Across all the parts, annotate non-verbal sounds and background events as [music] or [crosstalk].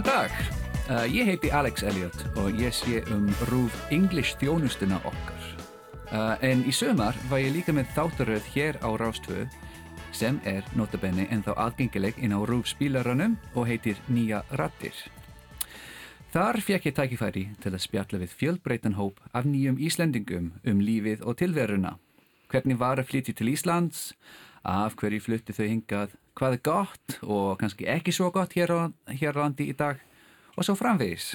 Góðan dag, uh, ég heiti Alex Elliot og ég sé um rúf English þjónustuna okkar. Uh, en í sömar var ég líka með þáttaröð hér á Rástvö sem er notabenni en þá aðgengileg inn á rúf spílaranum og heitir Nýja Rattir. Þar fekk ég tækifæri til að spjalla við fjöldbreytan hóp af nýjum Íslendingum um lífið og tilveruna. Hvernig var að flytja til Íslands, af hverju flutti þau hingað, hvað er gott og kannski ekki svo gott hér á, hér landi í dag og svo framvegis.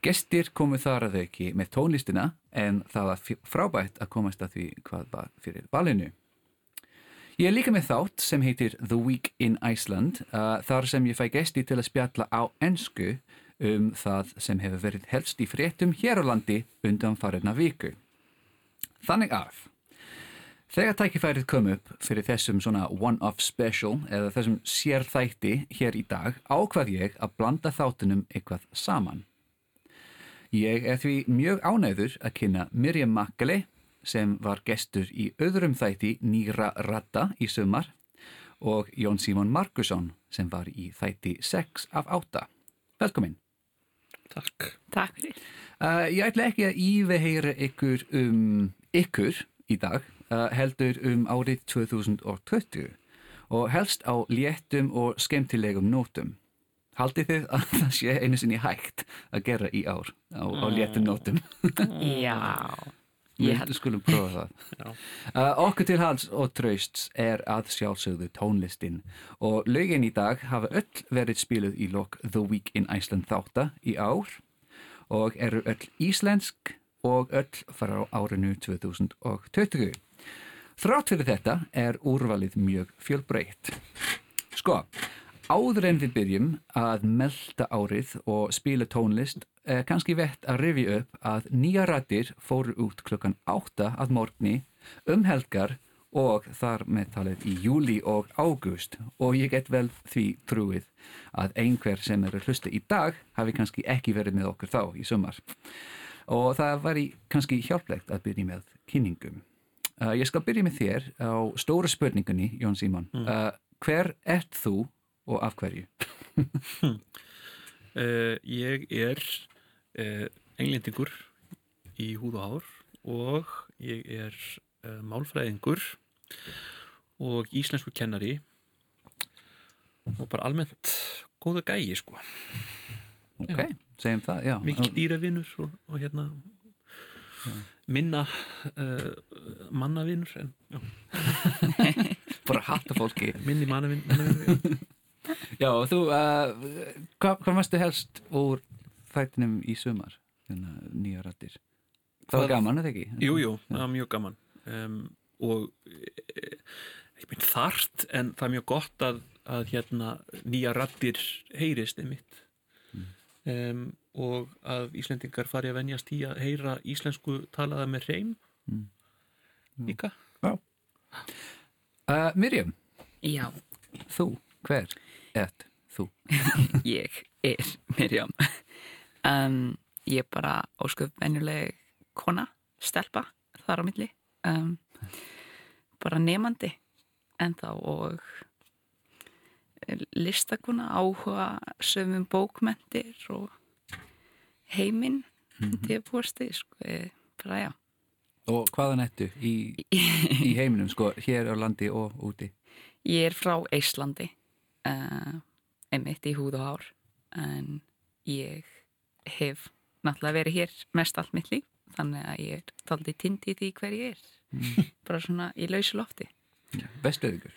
Gestir komu þar að þau ekki með tónlistina en það var frábært að komast að því hvað var fyrir valinu. Ég er líka með þátt sem heitir The Week in Iceland uh, þar sem ég fæ gesti til að spjalla á ennsku um það sem hefur verið helst í fréttum hér á landi undan farinna viku. Þannig að þegar tækifærið kom upp fyrir þessum svona one-off special eða þessum sérþætti hér í dag ákvað ég að blanda þáttunum eitthvað saman. Ég er því mjög ánæður að kynna Mirjam Makkeli sem var gestur í öðrum þætti Nýra Ratta í sumar og Jón Símón Markusson sem var í þætti 6 af 8. Velkomin. Takk. Takk fyrir. Uh, ég ætla ekki að íveheira ykkur um ykkur í dag, heldur um árið 2020 og helst á léttum og skemmtilegum nótum. Haldið þið að [laughs] það sé einu sinni hægt að gera í ár á, á léttum nótum? [laughs] Já. Við [laughs] skulum prófa það. Uh, okkur til hals og trausts er að sjálfsögðu tónlistin og lögin í dag hafa öll verið spiluð í lok The Week in Iceland þátta í ár og eru öll íslensk og öll frá árinu 2020. Þrátt fyrir þetta er úrvalið mjög fjölbreytt. Sko, áður en við byrjum að melda árið og spila tónlist er kannski vett að rifja upp að nýja rættir fóru út klukkan 8 að morgni um helgar og þar með talið í júli og ágúst og ég get vel því trúið að einhver sem eru hlusta í dag hafi kannski ekki verið með okkur þá í sumar og það var í kannski hjálplegt að byrja með kynningum. Uh, ég skal byrja með þér á stóra spurningunni, Jón Símon. Uh, hver ert þú og af hverju? Uh, ég er englendingur í húð og hár og ég er málfræðingur og íslensku kennari og bara almennt góða gæi sko. Ok, segjum það, já. Mikið dýravinur og, og hérna minna uh, mannavinur en já, [laughs] Bara hatta fólki. minni mannavin, mannavinur já. Og þú, uh, hvað, hvað varstu helst úr þættinum í sumar? Þennan nýja rættir. Það var gaman, eða ekki? Jú, jú, það var mjög gaman um, og e, ekki mynd þart en það er mjög gott að, að hérna nýja rattir heyrist einmitt um, og að Íslendingar fari að venjast í að heyra íslensku talaða með reym Mm. líka Uh, Mirjam, Já, þú, hver ert þú? [laughs] ég er Mirjam. Um, ég er bara ósköp venjuleg kona, stelpa þar á milli. Um, bara nefandi en þá og listakona áhuga sömum bókmentir og heiminn mm -hmm. til búasti, sko, ég- bara já. Og hvaðan ertu í, [laughs] í heiminum, sko, hér á landi og úti? Ég er frá Íslandi, uh, einmitt í húð og hár, en ég hef náttúrulega verið hér mest allt mitt líf, þannig að ég er taldi tindi því hver ég er, [laughs] bara svona í lausu lofti. Vestöðingur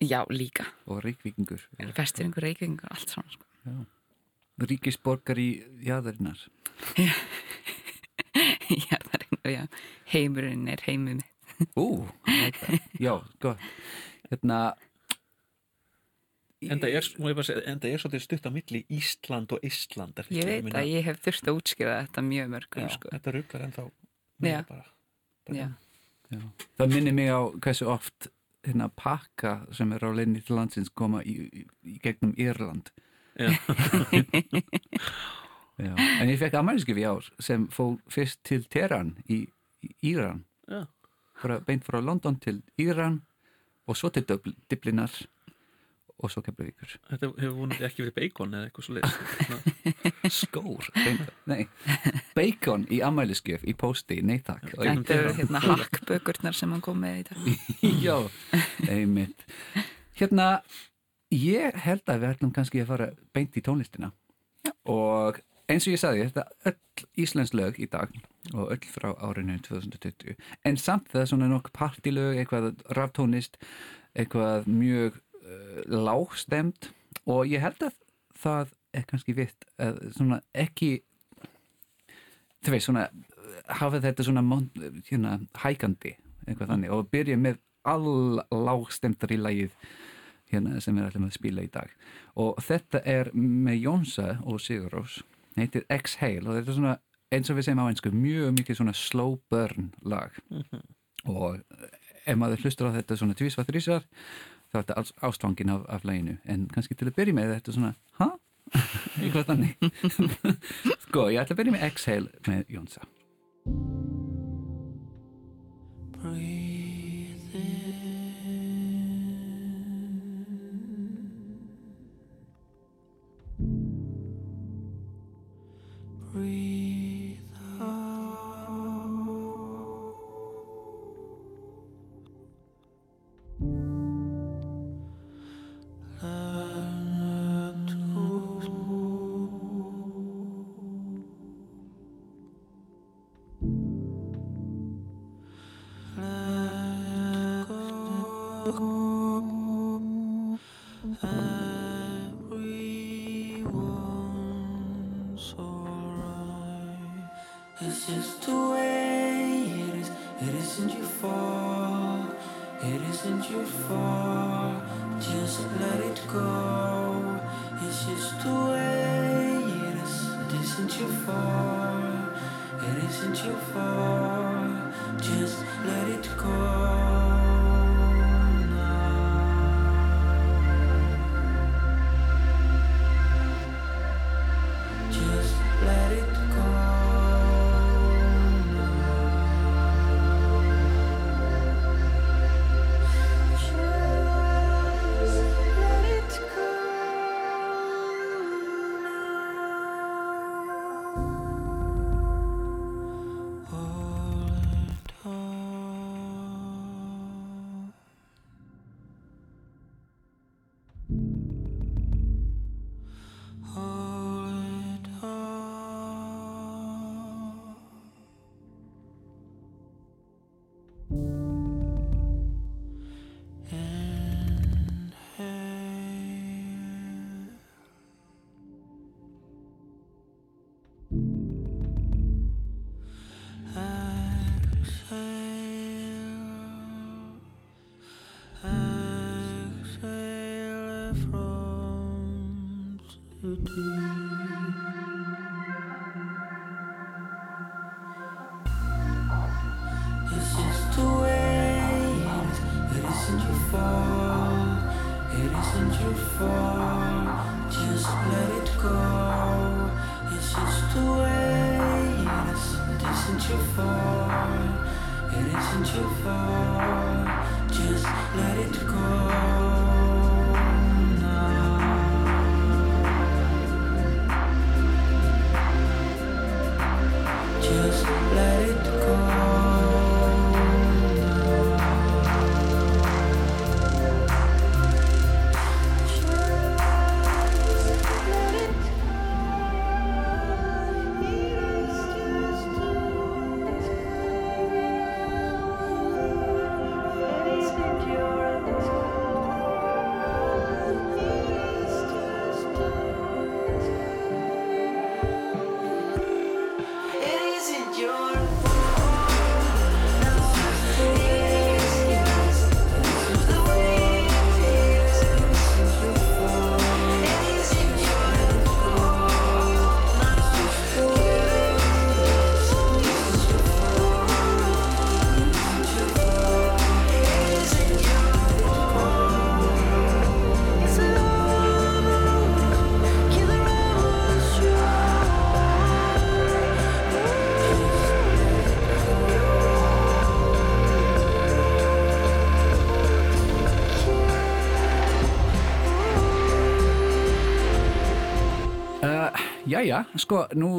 Já, líka, og ríkvíkingur. festiringur, reykvingur, allt svona, sko. Ríkisborgar í jæðarinnar. er, [laughs] já, heimurinn er heimið mitt. Ú, þetta. já, gott. Hérna, en það er, er er svolítið stutt á milli Ísland og Ísland Ég veit að ég hef þurft að útskýra þetta mjög mörgum, já, sko. þetta rugglar en þá Já. bara, bara Já, Já. Það minnir mig á hversu oft hérna pakka sem er á leginni til landsins koma í, í, í gegnum Írland. Já. [laughs] Já. En ég fekk ammæliskef í ár sem fór fyrst til Teheran í, í Íran. Frá, beint frá London til Íran og svo til Dubl- Dublinar og svo Keflavíkur Þetta hefur vonandi ekki verið bacon eða eitthvað svo leið [laughs] skór nei, bacon í amæliskjöf í pósti, nei takk Þetta eru hérna hakkbökurnar sem hann kom með í dag. [laughs] já, einmitt hérna, ég held að við ætlum kannski að fara beint í tónlistina. Og eins og ég sagði þetta er öll íslensk lög í dag og öll frá árinu 2020 en samt það er svona nokk partilög eitthvað raftónist eitthvað mjög uh, lágstemt og ég held að það er kannski vitt að svona ekki þú veist svona hafa þetta svona hérna, hækandi eitthvað þannig. Og byrja með all lágstemtari lagið hérna sem við ætlum að spila í dag. Og þetta er með Jónsa og Sigurós heitir Exhale og þetta er svona eins og við segjum á einsku mjög mikið svona slow burn lag. Og ef maður hlustur á þetta svona tvísvað þrísar þá er þetta alls ástfangin af, af laginu. En kannski til að byrja með þetta svona ha? eitthvað þannig. [laughs] Sko ég ætla að byrja með Exhale með Jónsa Alright. It's just the way it is. It isn't your fault. It isn't your fault. Just let it go. It's just the way it is. It isn't your fault. It isn't your fault. Just let it go. Jæja, sko, nú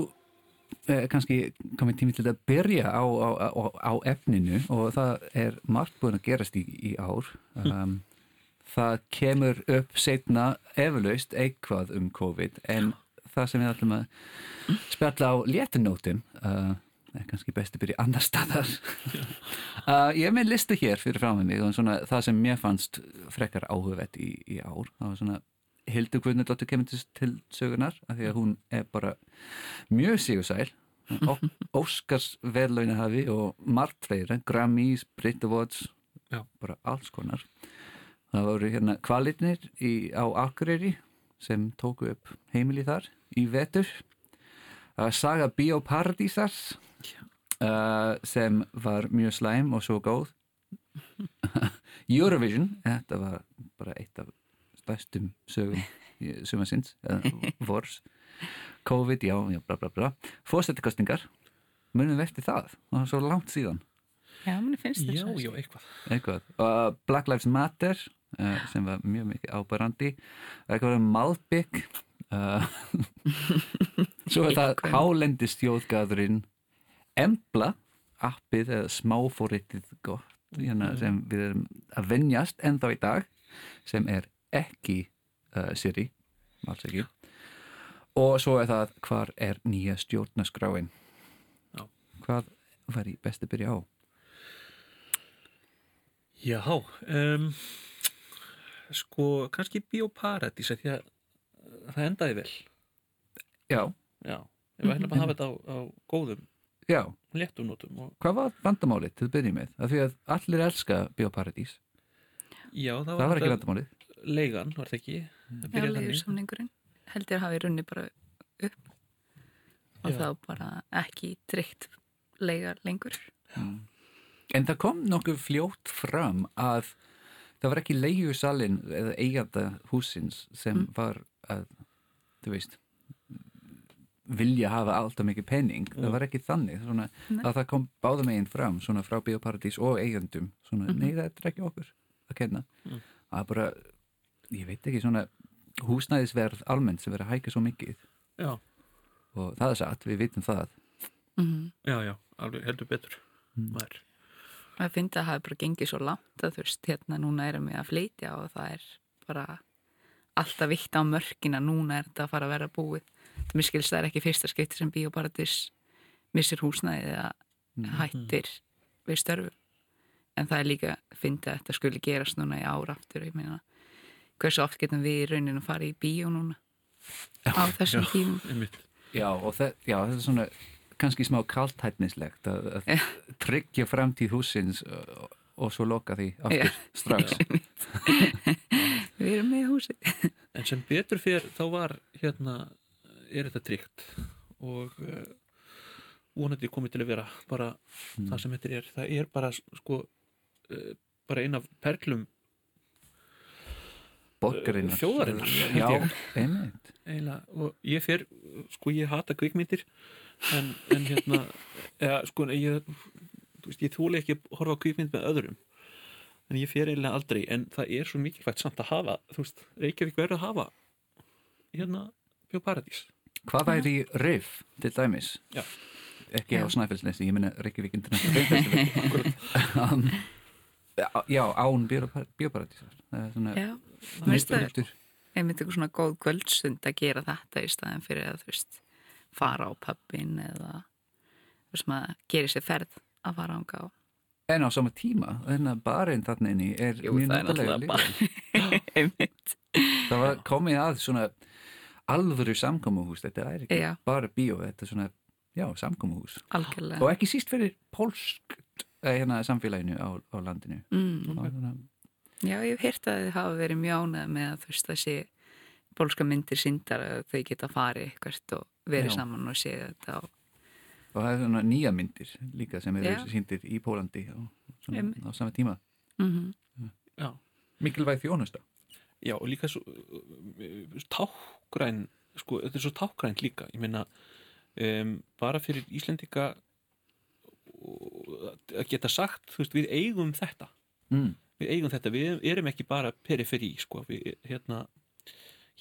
eh, kannski komið tími til að byrja á, á, á, á efninu og það er margt búin að gerast í, í ár. Um, það kemur upp setna eflaust eitthvað um COVID en það sem við ætlum að spjalla á léttunótum uh, er kannski best að byrja annar staðar. uh, [laughs] ég er með listu hér fyrir frá mig og svona, það sem mér fannst frekar áhugvett í, í ár. Það var svona Hildur Guðnardóttir kemur til, til sögunar af því að hún er bara mjög sigursæl. [laughs] Óskars verðlaunahafi og margt fleira, Grammys, Brit Awards Já. bara alls konar. Það voru hérna kvalitnir í, á Akureyri sem tóku upp heimili þar í vetur. Uh, Saga Bíóparadísar uh, sem var mjög slæm og svo góð. [laughs] Eurovision þetta var bara eitt af stærstum sögum sumarsins, eða [laughs] vors. COVID, já, já, bla bla bla. Fórstættikostningar, munum við eftir það? Og það er svo langt síðan. Já, mér finnst Já, þetta já, eitthvað. Eitthvað, uh, Black Lives Matter uh, sem var mjög mikið ábærandi eitthvað um Malbygg uh, [laughs] svo er það Eitthvað. hálendistjóðgæðurinn Embla appið eða smáfóritið gott hérna, sem við erum að venjast ennþá í dag sem er ekki uh, Siri, alls ekki. Og svo er það hvar er nýja stjórnaskráin Já. hvað var í besti byrja á? Já, um, sko, kannski Bíóparadís af því að það endaði vel. Já, Já, ég var hérna bara að hafa þetta á, á góðum já, léttum nótum og hvað var vandamálið til að byrja með? Af því að allir elska Bíóparadís. Já, það það var, var ekki vandamálið leigan, var það ekki Það Já, byrjaði leiður þannig. samningurinn held ég að hafi runni bara upp og Já. þá bara ekki tryggt leigar lengur En það kom nokkuð fljótt fram að það var ekki leigusalinn eða eiganda húsins sem var að, þú veist, vilja hafa alltaf mikið penning. Það var ekki þannig. Svona, að það kom báðum meginn fram, svona frá Bíóparadís og eigandum. Svona, nei, þetta er ekki okkur að kenna. Mm. Það er bara, ég veit ekki, svona húsnæðisverð almennt sem verið að hækka svo mikið. Já, Og það er satt, við vitum það. mm já, já, alveg heldur betur Mm. Maður. að finna að það hafi bara gengið svo langt að þú veist, hérna núna erum við að flytja og það er bara alltaf vitt á mörkina, núna er þetta að fara að vera búið. Mér skilst það er ekki fyrsta skipti sem Bíóparadís missir húsnæðið eða hættir við störfu. En það er líka að finna að þetta skuli gerast núna í ára aftur, ég meina hversu oft getum við í rauninu að fara í bíó núna á þessum tímum. Einmitt. Já, og það, já, þetta er svona kannski smá kaltætnislegt að, að Já. tryggja framtíð húsins og, og svo loka því aftur Já. strax. [laughs] Við erum með húsið. En sem betur fyrir þá var hérna, er þetta tryggt og uh, vonandi komið til að vera bara það sem þetta er. Það er bara sko uh, bara ein af perlum Borgarinnar. Þjóðarinnar, Já, ég. einmitt. eiginlega og ég fer, sko ég hata kvikmyndir en, en hérna [laughs] eða, sko ég þú veist, ég þúli ekki að horfa á kvikmynd með öðrum en ég fer eiginlega aldrei en það er svo mikilvægt samt að hafa þú veist, Reykjavík verður að hafa hérna Bjóparadís Hvað væri í RIF til dæmis? Já. Ekki á. Snæfellsnesi, ég meina Reykjavík [laughs] [laughs] um, já, án svona Já, það nýttur. einmitt eitthvað svona góð kvöldstund að gera þetta í staðin fyrir að þú veist fara á pubbin eða þú veist maður gerir sér ferð að fara ánga á En á sama tíma, þennan barinn þarna inni er Jú, mjög náttúrulega líka. [laughs] einmitt Það var komið að svona alvöru samkomuhús, þetta er ekki Já. bara bíó, þetta er svona, já, algjörlega Og ekki síst fyrir pólskt eh, hérna, samfélaginu á, á landinu. mm. Og svona, Já, ég hef heyrt að þið hafa verið mjónað með að þú veist þessi bólska myndir síndar að þau geta farið hvert og verið Já. saman og séð þetta og og það er svona nýja myndir líka sem eru síndir í Pólandi á, svona, á sama tíma. mm já, Mikilvæg þjónusta. já og líka svo tákgræn sko, þetta er svo tákgrænt líka ég meina um, bara fyrir Íslendinga og að geta sagt þú veist, við eigum þetta Mm. við eigum þetta, við erum ekki bara periferi sko, við, hérna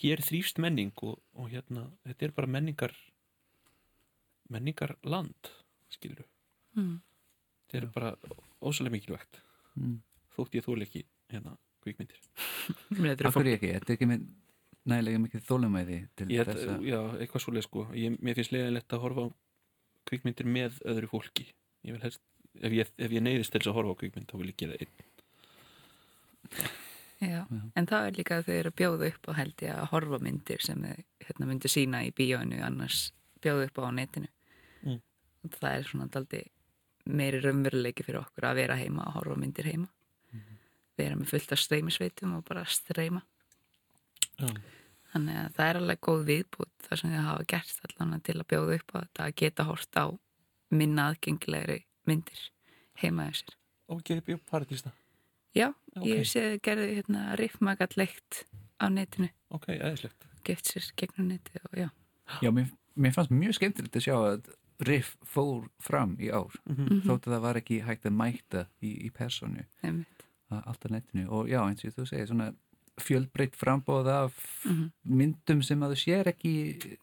hér þrýfst menning og, og hérna, þetta er bara menningar menningar land skilur Mm. þetta er bara ósælega mikilvægt Mm. þótt ég þóli ekki hérna kvikmyndir [laughs] Þetta eru Af hverju ekki? Þetta er ekki með nægilega mikið þólumæði til ég, þess að já, eitthvað svoleið sko ég, mér finnst leiðinlegt að horfa á kvikmyndir með öðru fólki ég vil helst, ef ég, ef ég neyðist til þess að horfa á kvikmynd þá vil ég gera einn. Já, en það er líka að þau eru að bjóða upp á held ég að horfa myndir sem þau hérna, myndir sína í bíóinu annars bjóða upp á á netinu. Mm. og það er svona daldi meiri raunveruleiki fyrir okkur að vera heima og horfa á myndir heima. Vera með fullt af streymisveitum og bara streyma. Já, þannig að það er alveg góð viðbútt það sem þau hafa gert allan til að bjóða upp á þetta að geta hort á minna aðgengilegri myndir heima þessir og gerir bjó paradísna. Já, Ok. ég sé að gerði hérna riffmagat leikt á netinu. Ok, aðeinslegt gift sér gegnum neti og já. Já, mér, mér fannst mjög skemmtilegt að sjá að Riff fór fram í ár. Mhm. þótt að það var ekki hægt að mæta í, í personu einmitt. að allt á netinu. Og já, eins og þú segir svona fjölbreytt frambóð af Mhm. myndum sem að þú sér ekki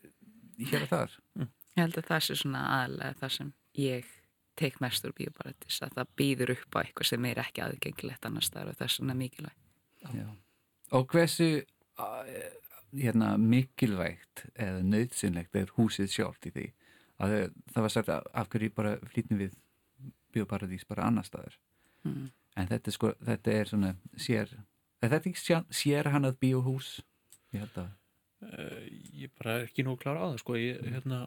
hér og þar. Ég held að það sé svona aðalega það sem ég tek mest úr bíóbaratis að það býður upp á eitthvað sem er ekki aðgengilegt annars staðar og það er svona mikilvæg Já. Og hversu uh, hérna, mikilvægt eða nöðsynlegt er húsið sjálft í því? Að það var sagt að af hverju bara flýtnum við bioparadís bara annar staðar? Mm. en þetta sko, þetta er svona sér, er þetta ekki sér, sér hann að bíóhús? Ég held að uh, ég bara er ekki nóg klára á það sko. Ég, hérna,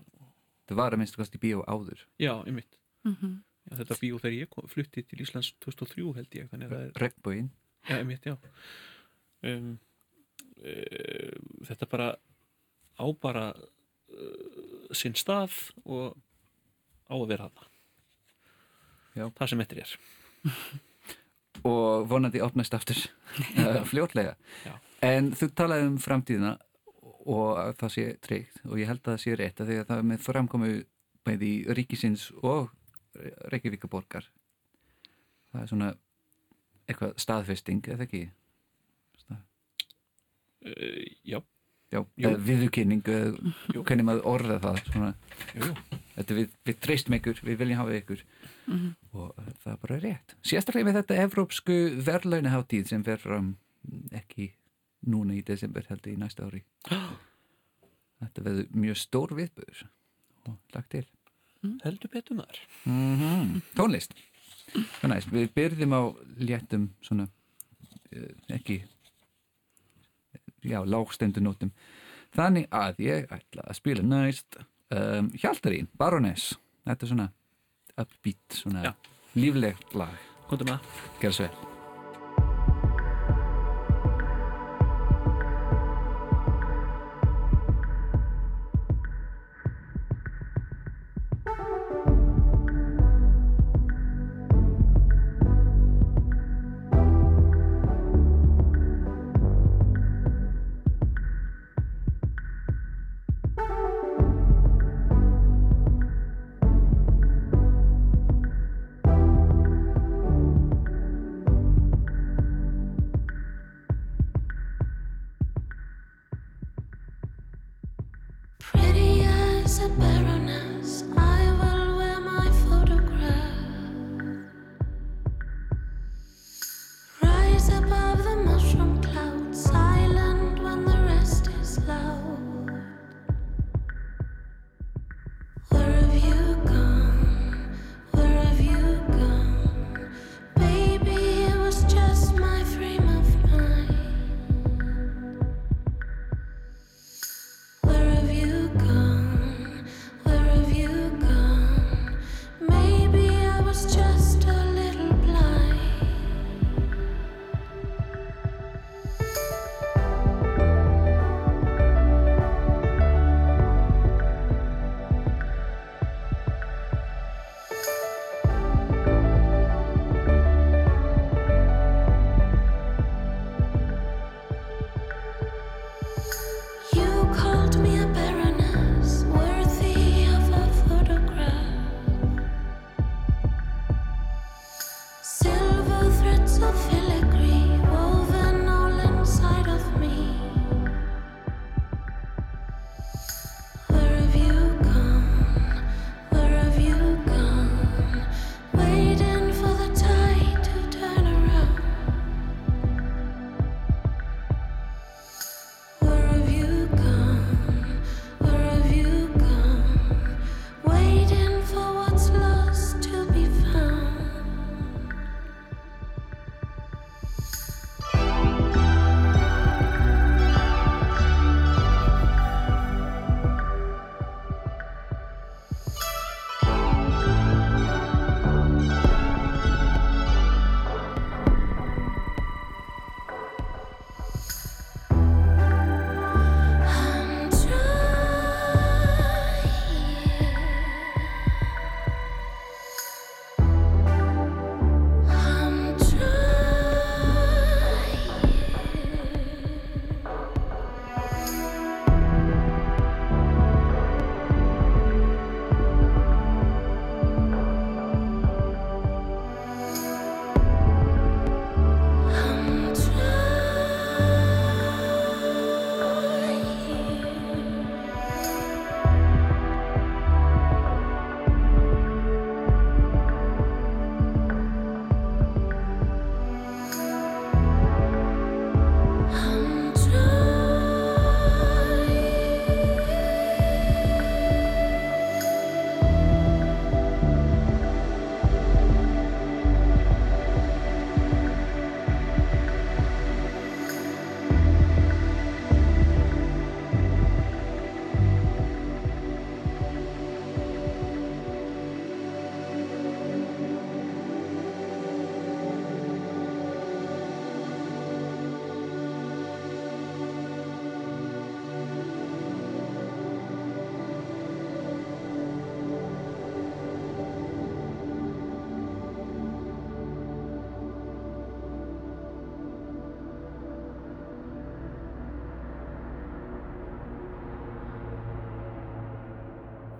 það var að minnst kosti bíó áður. Já, einmitt Mm -hmm. já, þetta bíó þegar ég kom, flutti til Íslands 2003 held ég, að það Regnbóin Já, einmitt, já. Um, uh, þetta bara á bara uh, sinn stað og á að vera þarna. Já. Það sem eftir er. [laughs] og vonandi opnast aftur uh, [laughs] fljótlega Já. en þú talaði um framtíðina og að það sé tryggt og ég held að það sé rétt að því að það er með framkomu bæði í ríkisins og Reykjavíkaborgar það er svona eitthvað staðfesting eða ekki? Uh, já, Já, Jú. eða viðurkynning hvernig maður orða það svona, jú, jú. þetta við, við treystum ykkur, við viljum hafa ykkur. Og uh, það er bara rétt. Sérstaklega með þetta evrópsku verðlaunaháttíð sem fer fram mm, ekki núna í desember heldur í næsta ári. [gasps] Þetta verður mjög stór viðböður og lagt til Heldur betur maður. mm tónlist. Það er næst, við byrðum á léttum svona uh, ekki já, lágstendunótum þannig að ég ætla að spila næst um, Hjaltarín, Baroness þetta er svona upbeat svona Já. líflegt lag. Kontum að. gerð svo vel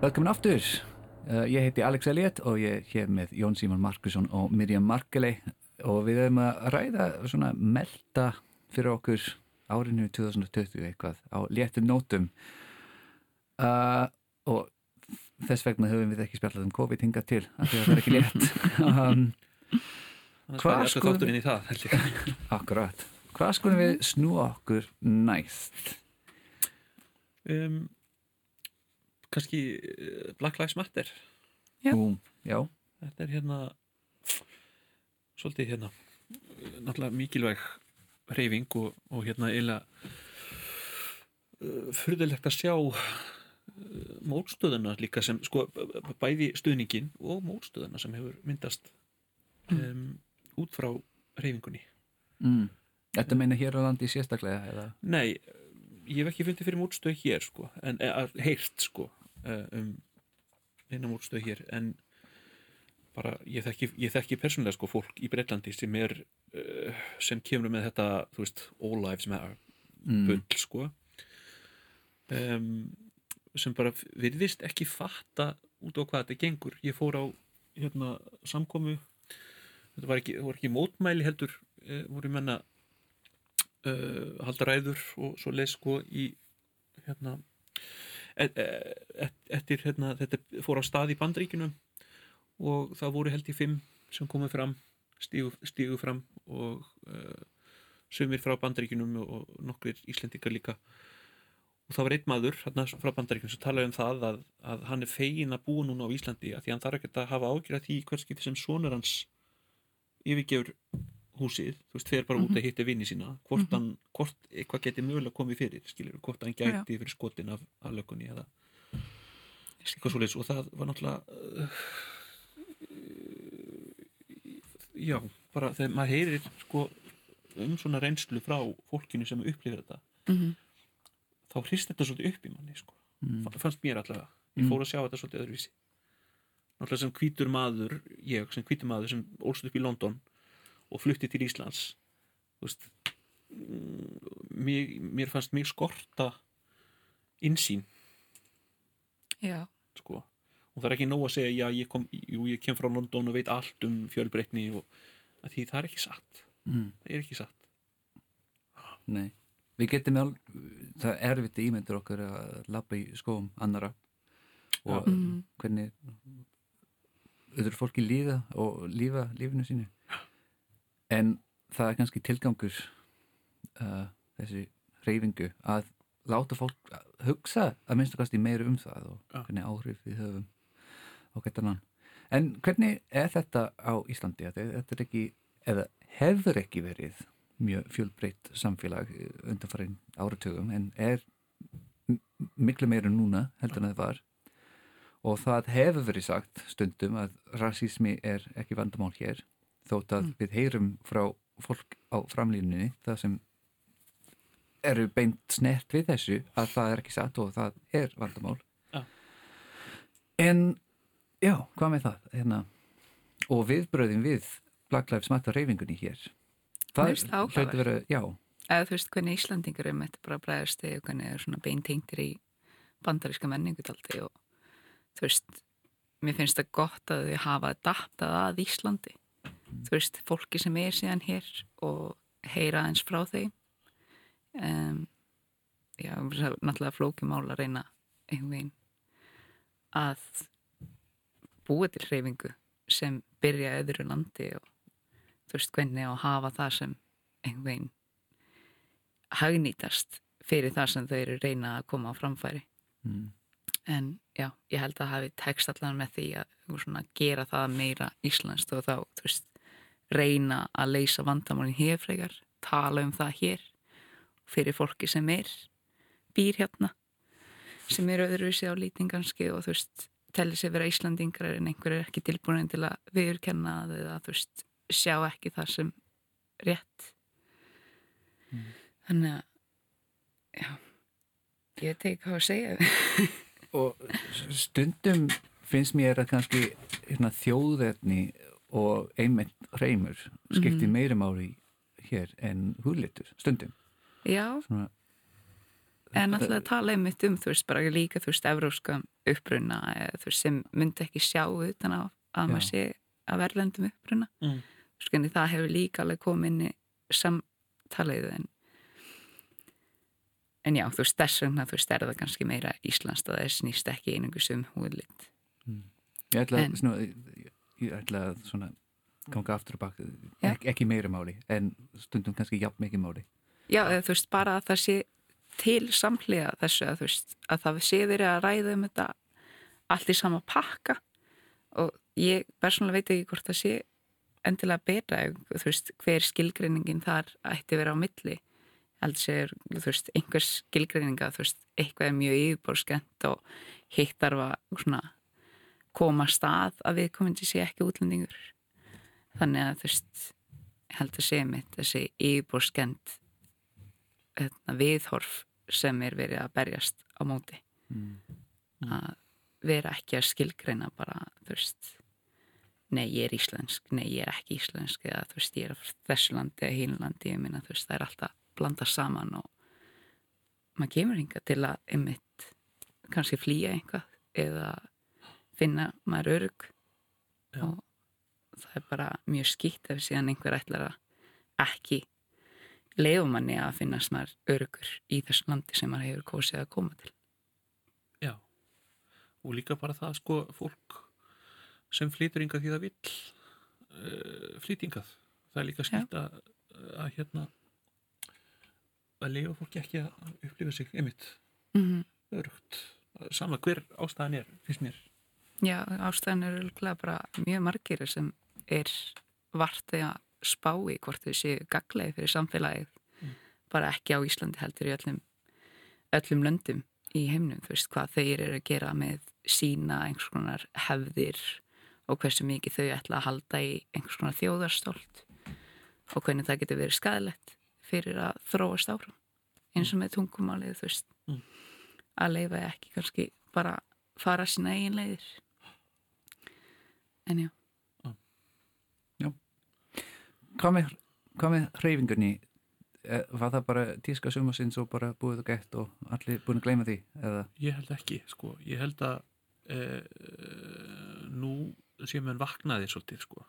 Velkomin aftur. Uh, ég heiti Alex Elliot og ég er hér með Jón Símon Markusson og Mirjam Markeley og við höfum að ræða svona melda fyrir okkur árinu 2020 eitthvað á léttum nótum uh, og þess vegna höfum við ekki spjallað um COVID hingað til af því að það er ekki létt [laughs] um, Hvað sko- er. [laughs] Hvað skulum við snúa okkur næst? um, kannski eh, Black Lives Matter Já. Ú, já. þetta er hérna svolítið hérna eh, náttúrulega mikilvæg reyfing og, og hérna eiginlega uh, fyrðulegt að sjá uh, mótstöðuna líka sem sko bæði stuðningin og mótstöðuna sem hefur myndast um, út frá reyfingunni Mm. Þetta meina hér á landi sérstaklega eða? Nei, ég hef ekki fundið fyrir mótstöð hér sko, en heyrt sko eh, um eina mótstöð hér en bara ég þekki, ég þekki persónulega sko fólk í Breitlandi sem er uh, sem kemur með þetta þú veist, all lives matter Mm. bull sko. Um, sem bara virðist ekki fatta út á hvað þetta gengur. Ég fór á hérna, samkomu. Þetta var ekki, var ekki mótmæli heldur uh, voru menna uh, halda ræður og svo leið sko í hérna eftir hérna þetta fór á stað í bandríkinum og það voru held í fimm sem komið fram stígu, stígu fram og uh, sumir frá bandaríkunum og nokkrir Íslendingar líka. Og það var einn maður hérna, frá bandaríkunum sem talaði um það að, að hann er fegin að búa núna á Íslandi að því hann þarf ekki að hafa ágjörð því hverski sem sonur hans yfirgefur húsið, þú veist, fer bara út að hitta vinni sína, hvort hann, hvort eitthvað geti mögulega komið fyrir, skilur, hvort hann gæti fyrir skotin af aðlökunni eða eitthvað svo og það var náttúrulega uh, já, bara þegar maður heyrir sko um svona reynslu frá fólkinu sem upplifir þetta Mhm. þá hrist þetta svolítið upp í manni sko. Mm. Fa- fannst mér allavega ég Mm. fór að sjá þetta svolítið öðruvísi náttúrulega sem hvítur maður ég sem hvítur maður sem ólst upp í London og flutti til Íslands veist mm, mér, mér fannst mér skorta insýn Já, sko. og það er ekki nóg að segja já, ég, kom, jú, ég kem frá London og veit allt um fjölbreytni og að því það er ekki satt Mm. það er ekki satt Nei. Við getum al, það er erfitt ímyndur okkur að labba í skóum annara og Já. Mhm. hvernig öðru fólki líða og lífa lífinu sínu en það er kannski tilgangur uh, þessi reyfingu að láta fólk hugsa að minnstu kannski meira um það og Já. hvernig áhrif við höfum á getanann en hvernig er þetta á Íslandi? Þetta- er ekki, eða hefur ekki verið mjög fjölbreytt samfélag undanfarið áratugum en er miklu meira núna heldur en það var. Og það hefur verið sagt stundum að rasísmi er ekki vandamál hér þótt að Mm. við heyrum frá fólk á framlýninni það sem eru beint snert við þessu að það er ekki satt og það er vandamál Já. en já, hvað með það hérna, og viðbröðin við Black Lives Matter reyfingunni hér það það áhugavert. vera, já eða þú veist hvernig Íslandingur um þetta bara við og hvernig er svona beintengtir í bandaríska menningu og þú veist, mér finnst það gott að þau hafa adaptað að Íslandi þú veist, fólki sem er síðan hér og heyra eins frá þeim um, já, náttúrulega flókimál að reyna einhvern veginn að búa til hreyfingu sem byrja öðru landi og þú veist hvernig að hafa það sem einhvern veginn hagnýtast fyrir það sem þau eru reyna að koma á framfæri mm. en já, ég held að hafi tekst allan með því að svona, gera það meira íslenskt og þá þú veist, reyna að leysa vandamálin hér frekar, tala um það hér fyrir fólki sem er býr hérna sem eru öðruvísi á lítinn kannski og þú veist, telli sig vera Íslandingar en einhver er ekki tilbúin til að viðurkenna eða þú veist, sjá ekki það sem rétt. Þannig að já, ég veit ekki hvað að segja. Og stundum finnst mér að kannski hérna, þjóðefni og einmitt reymur skipti Mhm. meira máli hér en húlitur stundum já, Svona, En alltaf að tala einmitt um, þú veist, bara líka, þú veist, evróska uppruna, eða, þú veist, sem myndi ekki sjá utan á að maður sé að verðlendum uppruna. Mm. En það hefur líka alveg komið inn í samtalið en en já, þú veist, þess vegna, þú veist, er það kannski meira íslenskt að það snýst ekki einungus um húðlit. Ég ætla, að, ég, ætla að svona ganga aftur og bak Já. Ek, ekki meira máli en stundum kannski jafn mikið máli. Já, eða þú veist, bara að það sé til samhliða þessu að veist, að það sé verið að ræða um þetta allt í sama pakka. Og ég persónulega veit ekki hvort það sé endilega betra, þú veist, hver skilgreiningin þar ætti vera á milli. Heldur sér, þú veist, einhver skilgreininga, þú veist, eitthvað er mjög yfirborskent og hitt þarf að svona koma að stað að viðkomandi sé ekki útlendingur. Þannig að þú veist held að sé mitt þessi yfirborskent hérna, viðhorf sem er verið að berjast á móti. Að vera ekki að skilgreina bara, þú veist nei, ég er íslensk, nei, ég er ekki íslensk eða þú veist, ég er af þessu landi eða hínu landi, ég minna, þú veist, það er alltaf blanda saman og maður kemur hinga til að einmitt kannski flýja einhvað eða finna maður örug Já. og það er bara mjög skýtt ef síðan einhver ætlar að ekki leiðum manni að finnast maður örugur í þessu landi sem maður hefur kosið að koma til. Já, og líka bara það sko fólk sem flytur yngað því það vill uh, flytingað það er líka skilt að, að hérna að leiða fólki ekki að upplifa sig einmitt Mm -hmm. örugt sama hver ástæðan er, finnst mér Já, ástæðan er örugglega bara mjög margir sem er vartið að spá í hvort þau séu gaglegi fyrir samfélagið. Bara ekki á Íslandi heldur í öllum, öllum löndum í heimnum, þú veist hvað þeir eru að gera með sína einhvers konar hefðir og hversu mikið þau ætla að halda í einhvers konar þjóðarstolt og hvernig það getur verið skæðilegt fyrir að þróast áfram eins og með tungumálið, þú veist. Mm. að leifa ekki kannski bara fara sína eigin leiðir en já. Hvað með, hvað með hreyfingunni? Eh, var það bara tíska sumarsins og bara búið og gett og allir búin að gleyma því eða? Ég held ekki, sko, ég held að e, nú sé menn vaknaði svolítið, sko.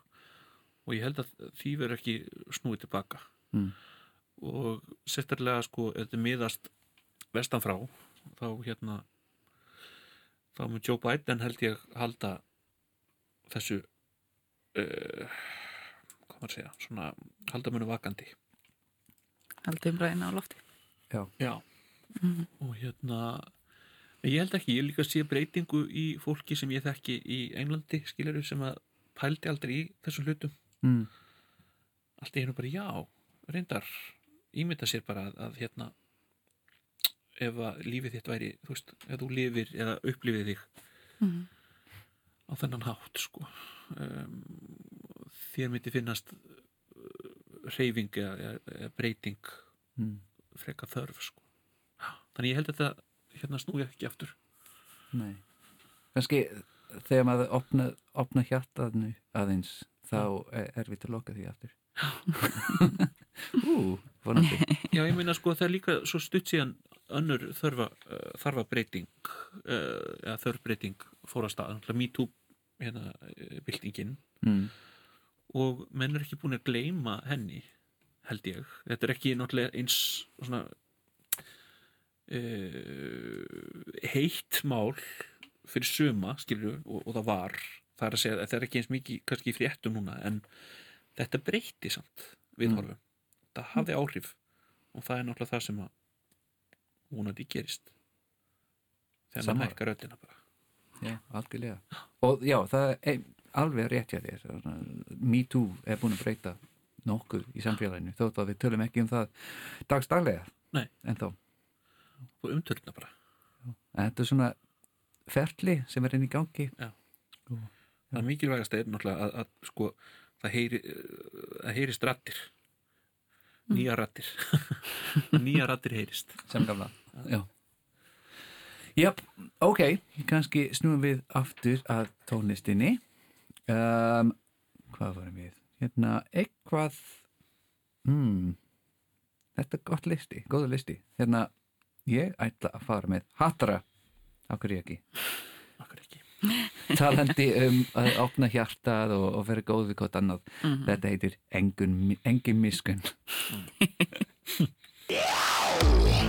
Og ég held að því verður ekki snúið tilbaka. Mm. og sérstaklega, sko, ef þetta miðast vestan frá þá hérna þá mun Joe Biden held ég halda þessu uh, hvað maður að segja svona halda munum vakandi haldum ræðina á lofti. Já. Og hérna ég held ekki, ég líka sé breytingu í fólki sem ég þekki í Englandi skilur sem að pældi aldrei í þessum hlutum. Mm. allt í hennu bara já, reyndar ímynda sér bara að, að hérna ef að lífið þitt væri þú veist, ef þú lifir eða upplifið þig Mhm. Á þennan hátt sko. Um, þér myndi finnast reyfing eða, eða, breyting Mm. freka þörf sko. Þannig ég held að þetta hérna snúi ekki aftur. Nei. Kannski þegar maður opna, opna hjartaðinu aðeins þá er erfitt að loka því aftur. [laughs] Ú, vonandi. Já, ég meina sko það er líka svo stutt síðan önnur þörfa, uh, þarfa breyting uh, eða þörfbreyting fór að stað, náttúrulega MeToo hérna, byltingin. Mm. og menn er ekki búin að gleyma henni held ég, þetta er ekki náttúrulega eins svona uh, heitt mál fyrir suma, skilju og, og það var, það er að segja að það er ekki eins mikið kannski í fréttum núna en þetta breyti samt viðhorfum það hafði áhrif og það er náttúrulega það sem að vonandi gerist. Þegar maður hækkar röddina bara. Já, algjörlega. Og já, það er alveg rétt hjá þér Me Too er búin að breyta nokkuð í samfélaginu þótt að við tölum ekki um það dagstaglega en þá, og umtörna bara. En þetta er svona ferli sem er inn í gangi. Það mikilvægast er náttúrulega að, að sko það heyri heyrist rattir nýja rattir [laughs] nýja rattir heyrist. Sem gamla já. Jáp, ok, kannski snúum við aftur að tónlistinni. Um, hvað varum við? Hérna, eitthvað hmm, þetta er gott listi, góður listi. Hérna, ég ætla að fara með hattara okkur ég ekki? Akkur ekki? [laughs] [laughs] Talandi um að opna hjartað og, og vera góð við gott annað. Þetta heitir engun, engin miskun [laughs]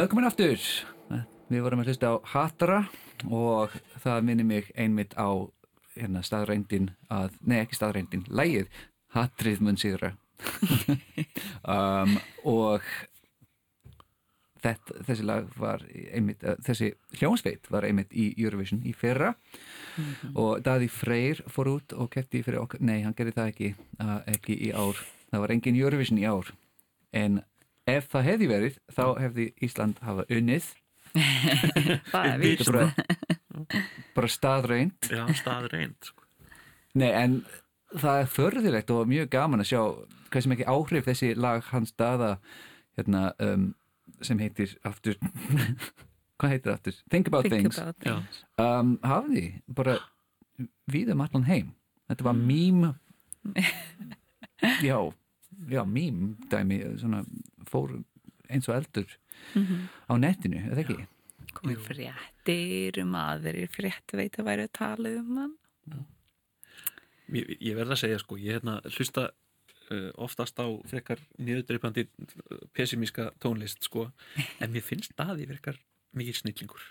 Velkomin aftur. Við vorum að hlusta á Hattara og það minnir mig einmitt á hérna staðrændin að, nei ekki staðrændin, lægið Hattrið mun sigra. [laughs] Um, og þetta, þessi lag var einmitt, uh, þessi hljónsveit var einmitt í Eurovision í fyrra. Og Daði Freyr fór út og kefti fyrir okkur, nei hann gerði það ekki uh, ekki í ár, það var engin Eurovision í ár en ef það hefði verið þá hefði Ísland hafa unnið [laughs] Það er víst. er [laughs] bara, bara staðrænt Já, staðreind sko. Nei, en það er förðilegt og mjög gaman að sjá hvað sem ekki áhrif þessi lag hans staða hérna, um, sem heitir aftur [laughs] hvað heitir aftur? Think About Think Things about things. um, hafði bara við um allan heim þetta var mím já, já, mím dæmi, svona fór eins og eldur á netinu, eða ekki? komið fréttir um aðrir frétt veit að væri að tala um hann. Ég, ég verð að segja sko, ég hérna hlusta uh, oftast á frekar niðurdreipandi uh, pessimíska tónlist sko, [laughs] en mér finnst það ég frekar mikið snillingur.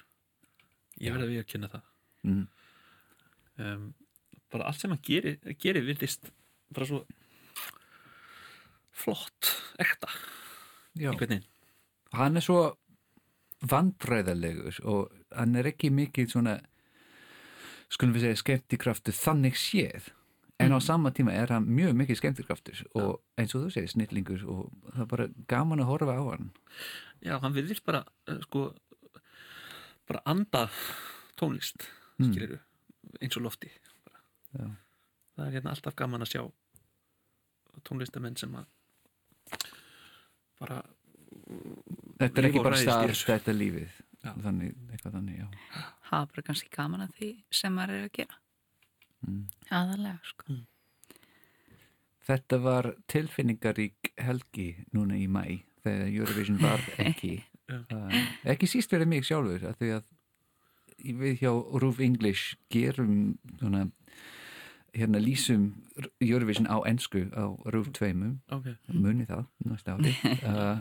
Ég verð að við að kynna það. Mm. um, bara allt sem hann gerir, gerir virðist bara svo flott, ekta hann er svo vandræðalegur og hann er ekki mikið svona skulum við segja skemmtikraftur þannig séð. En á sama tíma er hann mjög mikið skemmtikraftur og eins og þú segir snillingur og það er bara gaman að horfa á hann. Já, hann virðist bara uh, sko bara anda tónlist Mm. skilur eins og lofti. Það er hérna alltaf gaman að sjá tónlistamenn sem að bara þetta er ekki bara starf, þetta er lífið. Já. þannig, eitthvað þannig, já. Hafa bara kannski gaman að því sem maður er að gera. Mm. aðalega sko. Þetta var tilfinningarík helgi núna í mæ þegar Eurovision var [laughs] ekki. Uh, ekki síst verið mig sjálfur af því að við hjá Rúf English gerum svona hérna lýsum Eurovision á ensku á Rúf 2 ok, muni það [laughs] uh,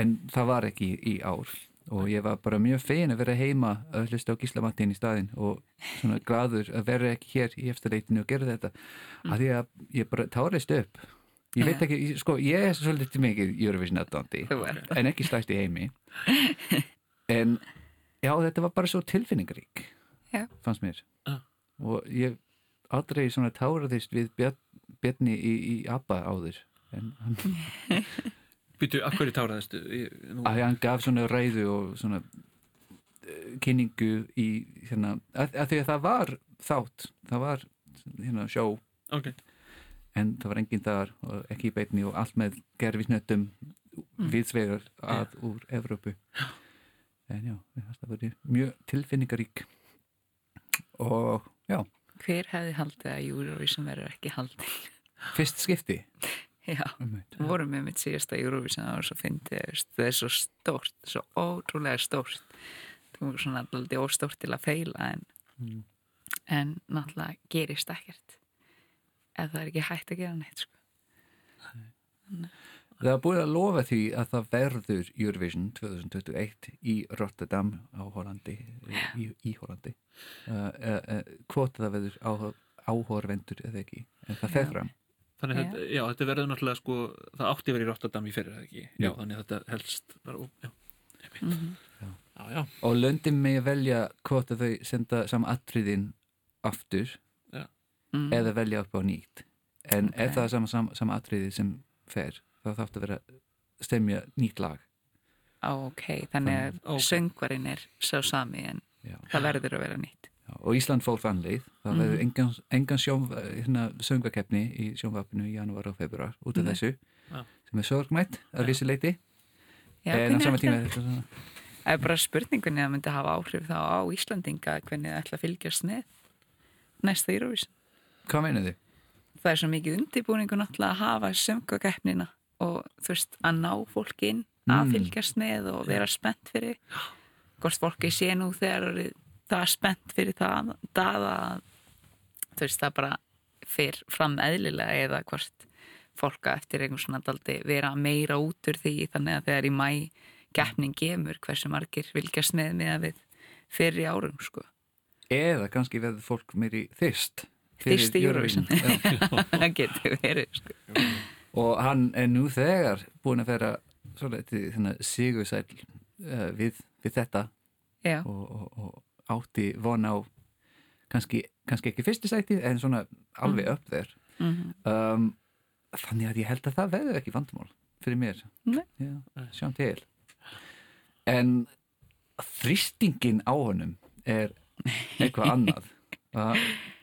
en það var ekki í ár. Og ég var bara mjög fegin að vera heima að hlusta á Gísla Mattin í staðinn og svona gladur að vera ekki hér í eftirleitinu og gera þetta. Af því að ég bara tárist upp. Ég veit ekki, sko, ég er svolítið mikið Eurovision er en ekki stæst í heimi. [laughs] En já, þetta var bara svo tilfinningarík Já. fannst mér. Já. og ég aldrei svona táraðist við Björn, Björni í, í ABBA áður en hann [laughs] Býtu, af hverju nú- að hann gaf svona ræðu og svona eh, kynningu í hérna, að, að því að það var þátt, það var hérna sjó. Ok, en það var enginn þar og ekki í beinni og allt með gerfisnöttum Mm. viðsvegar að úr Evrópu. En já, það var mjög tilfinningarík. Og já, hver hefði haldið að Eurovision verður ekki haldið fyrst skipti já, einmitt. vorum með mitt síðasta Eurovision var svo þú veist, það er svo stórt svo ótrúlega stórt það var svona alltaf óstórt til að feila en, Mm. en náttúrulega gerist ekkert ef það er ekki hægt að gera neitt sko. Það er búið að lofa því að það verður Eurovision 2021 í Rotterdam á Hollandi í, í Hollandi uh, uh, uh, hvort það verður áhor, áhorvendur eða ekki en það fer Já. fram þannig Já. að þetta, já, þetta verður náttúrulega sko, það átti verið í Rotterdam í fyrir það ekki já, Já. þannig að þetta helst bara, ó, já, mm já, já, og löndin með að velja hvort að þau senda saman atriðin aftur mm. eða velja upp á nýtt en Ok. ef það er sama, sama, sama atriði sem fer þá þátt að vera stemja nýtt lag ok, þannig að söngvarinn er sá sami en Já. það verður að vera nýtt Já, og Ísland fór þann leið það Mhm. verður engan, engan sjón, hérna, söngvakeppni í sjónvapinu í janúar og februar út af Nei. þessu Já. sem er sorgmætt að Já. vissi leiti Já, en á sama tíma er þetta svona Það er bara spurningunni að myndi hafa áhrif þá á Íslandinga hvernig það ætla að fylgjast með næsta Eurovision. hvað meinið þið? Það er svo mikið undirbúningu náttúrulega að hafa söngvakeppnina og þú veist að ná fólk inn að Mm. fylgjast með og vera spennt fyrir hvort fólki sé nú þegar það er spennt fyrir það, það að þú veist það bara fyrr fram eðlilega eða hvort fólka eftir einhvern svona daldi vera meira út úr því þannig að þegar í mæ keppning gemur hversu margir fylgjast með með að við fyrir árum sko eða kannski verður fólk meiri fyrir Þyrst í Eurovision. Já. [laughs] það getur verið sko. Og hann er nú þegar búin að vera svona sigursæl uh, við, við þetta. Og, og, og átti von á kannski, kannski ekki fyrstu sæti en svona alveg upp þér. Mm um, þannig að ég held að það verður ekki vandamál fyrir mér. Já, sjáum til. En þrýstingin á honum er eitthvað annað. [laughs] Það,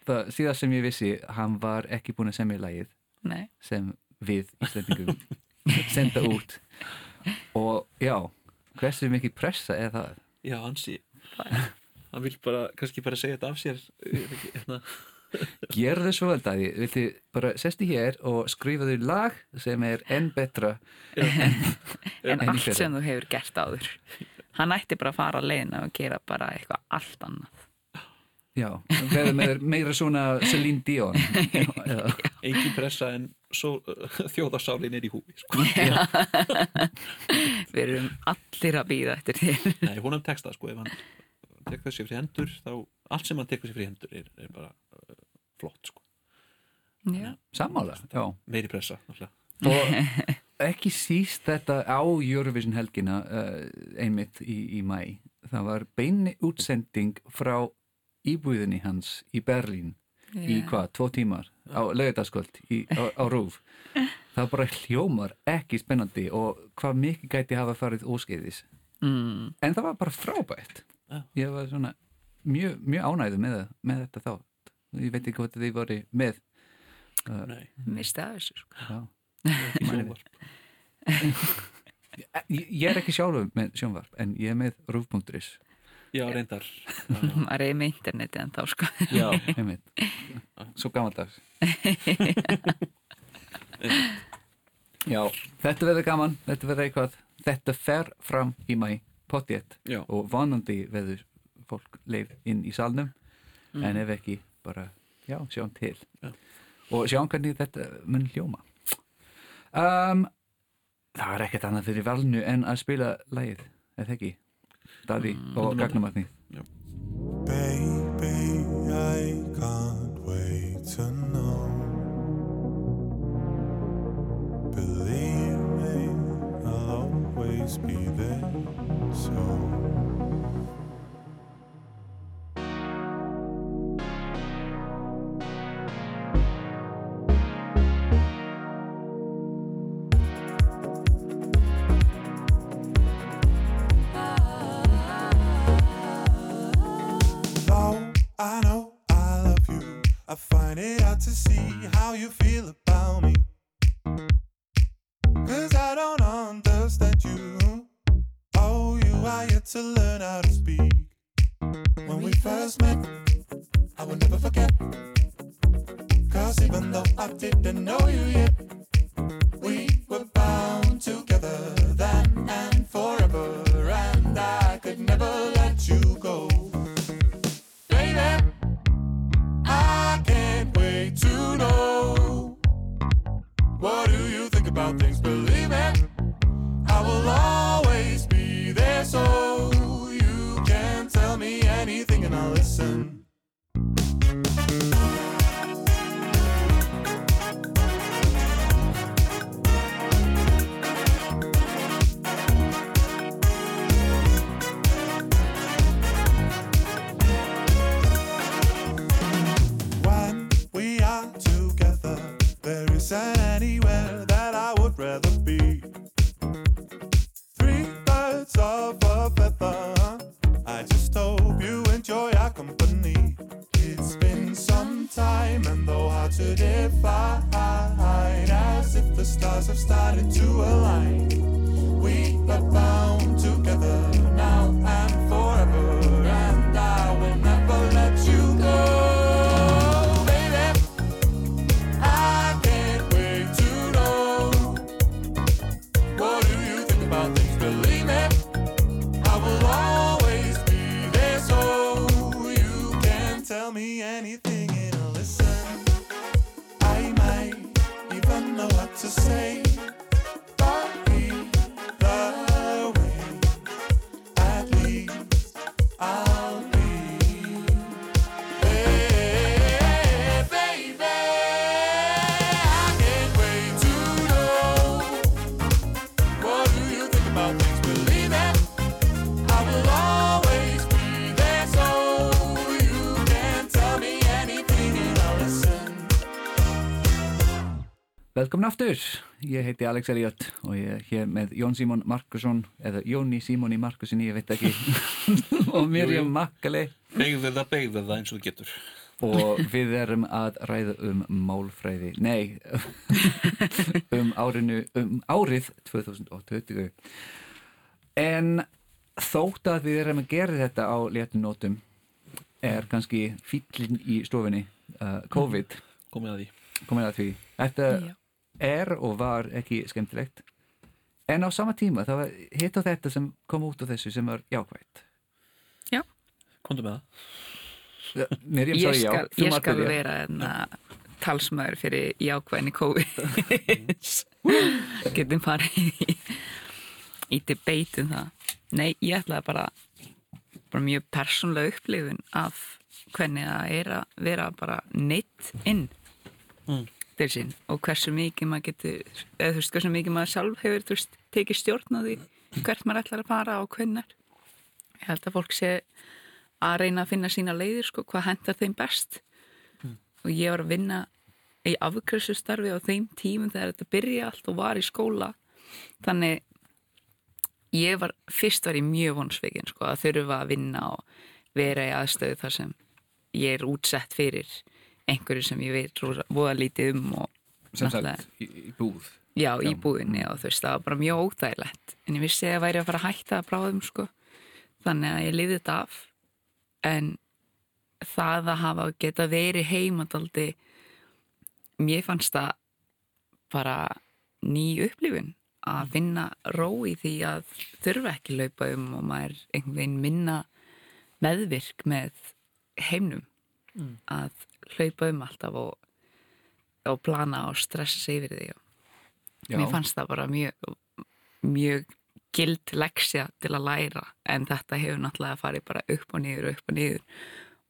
það síðan sem ég vissi hann var ekki búin að semja lagið nei. sem við Íslandingum senda út. Og já, hversu mikið pressa er það? já, ansi. Hann vil bara, kannski bara segja þetta af sér hérna, Gerðu svo vel dagi, viltu bara sesti hér og skrifa þau lag sem er enn betra en En í allt sem þú hefur gert áður. Hann ætti bara að fara að leiðina og gera bara eitthvað allt annað Já, verður með meira svona Celine Dion. Eða, engin pressa en svo, þjóðarsálin er í húfi sko. við erum allir að býða eftir þér. Nei, hún er textað sko, ef hann tekur sér fyrir hendur þá allt sem hann tekur sér fyrir hendur er, er bara uh, flott sko. já, Sammála, já. meiri pressa ekki síst þetta á Eurovision helgina uh, einmitt í, í mæ það var beini útsending frá íbúðinni hans í Berlín í Já. hvað, tvo tímar? Á lögðarskvöld á, á rúf [laughs] það bara hljómar ekki spennandi og hvað mikið gæti hafa farið óskeiðis. Mm, en það var bara frábært. Já. ég var svona mjög, mjög ánægðu með, með þetta þátt. Ég veit ekki hvað þið voru með. Uh, Nei, misti af þessu sko. já. [laughs] [laughs] ég, ég er ekki sjálfur með sjónvarp en ég er með rúf.is Já, reyndar. [laughs] Maður er með interneti en þá sko. Já, einmitt. Svo gammaldags [laughs] já, þetta verður gaman. Þetta verður eitthvað, þetta fer fram í mæ, potjett og vonandi verður fólk leif inn í salnum. En ef ekki, bara, já, sjáum til. Já. og sjáum hvernig þetta mun hljóma. Um, það er ekkert annað fyrir valnu en að spila lagið, eða ekki Daði og gagnumatni Baby, I can't wait to know. Believe me, I'll always be there. So. Velkomin aftur, ég heiti Alex Elliot og ég er hér með Jón Símon Markusson eða Jóni Símoni Markusin, ég veit ekki. [laughs] Og Mirjam Makkali Begðu það, begðu það eins og þú getur. Og við erum að ræða um málfræði, nei [laughs] um árinu um árið 2020 en þótt að við erum að gera þetta á léttum nótum er kannski fýllin í stofinni uh, COVID. Komið að því. Komið að því. Þetta Já. Er og var ekki skemmtilegt. En á sama tíma það var hitt og þetta sem kom út af þessu sem var jákvætt. Komdu með það. Mirjam Ég sagði já, ég skal vera enna, talsmaður fyrir jákvæðinni COVID [laughs] getum farið í, í debate um það. Nei, ég ætlaði bara bara mjög persónlega upplifun af hvernig það er að vera bara neitt inn. Mm. Til sín og hversu mikið maður getur eða þú veist, hversu mikið maður sjálf hefur þú veist, tekið stjórn á því hvert maður ætlar að fara og hvernig ég held að fólk sé að reyna að finna sína leiðir sko, hvað hendar þeim best. Og ég var að vinna í afgræssustarfi á þeim tímum þegar þetta byrja allt og var í skóla. Þannig ég var, fyrst var ég mjög vonsveikin sko, að þurfa að vinna og vera í aðstöðu þar sem ég er útsett fyrir einhverju sem ég veit voða lítið um og sem sagt í, í búð. Já, í Já. búðinni og þú veist, það var bara mjög óþægilegt. En ég vissi að ég væri að fara að hætta að bráðum sko, þannig að ég lifði þetta af. En það að hafa geta verið heimadaldi mér fannst það bara ný upplifun að finna ró í því að þurfa ekki laupa um og maður einhvern veginn minna meðvirk með heimnum. Að hlaupa um alltaf og, og plana og stressa yfir því og Já. mér fannst það bara mjög mjög gild leksja til að læra en þetta hefur náttúrulega farið bara upp og niður upp og niður.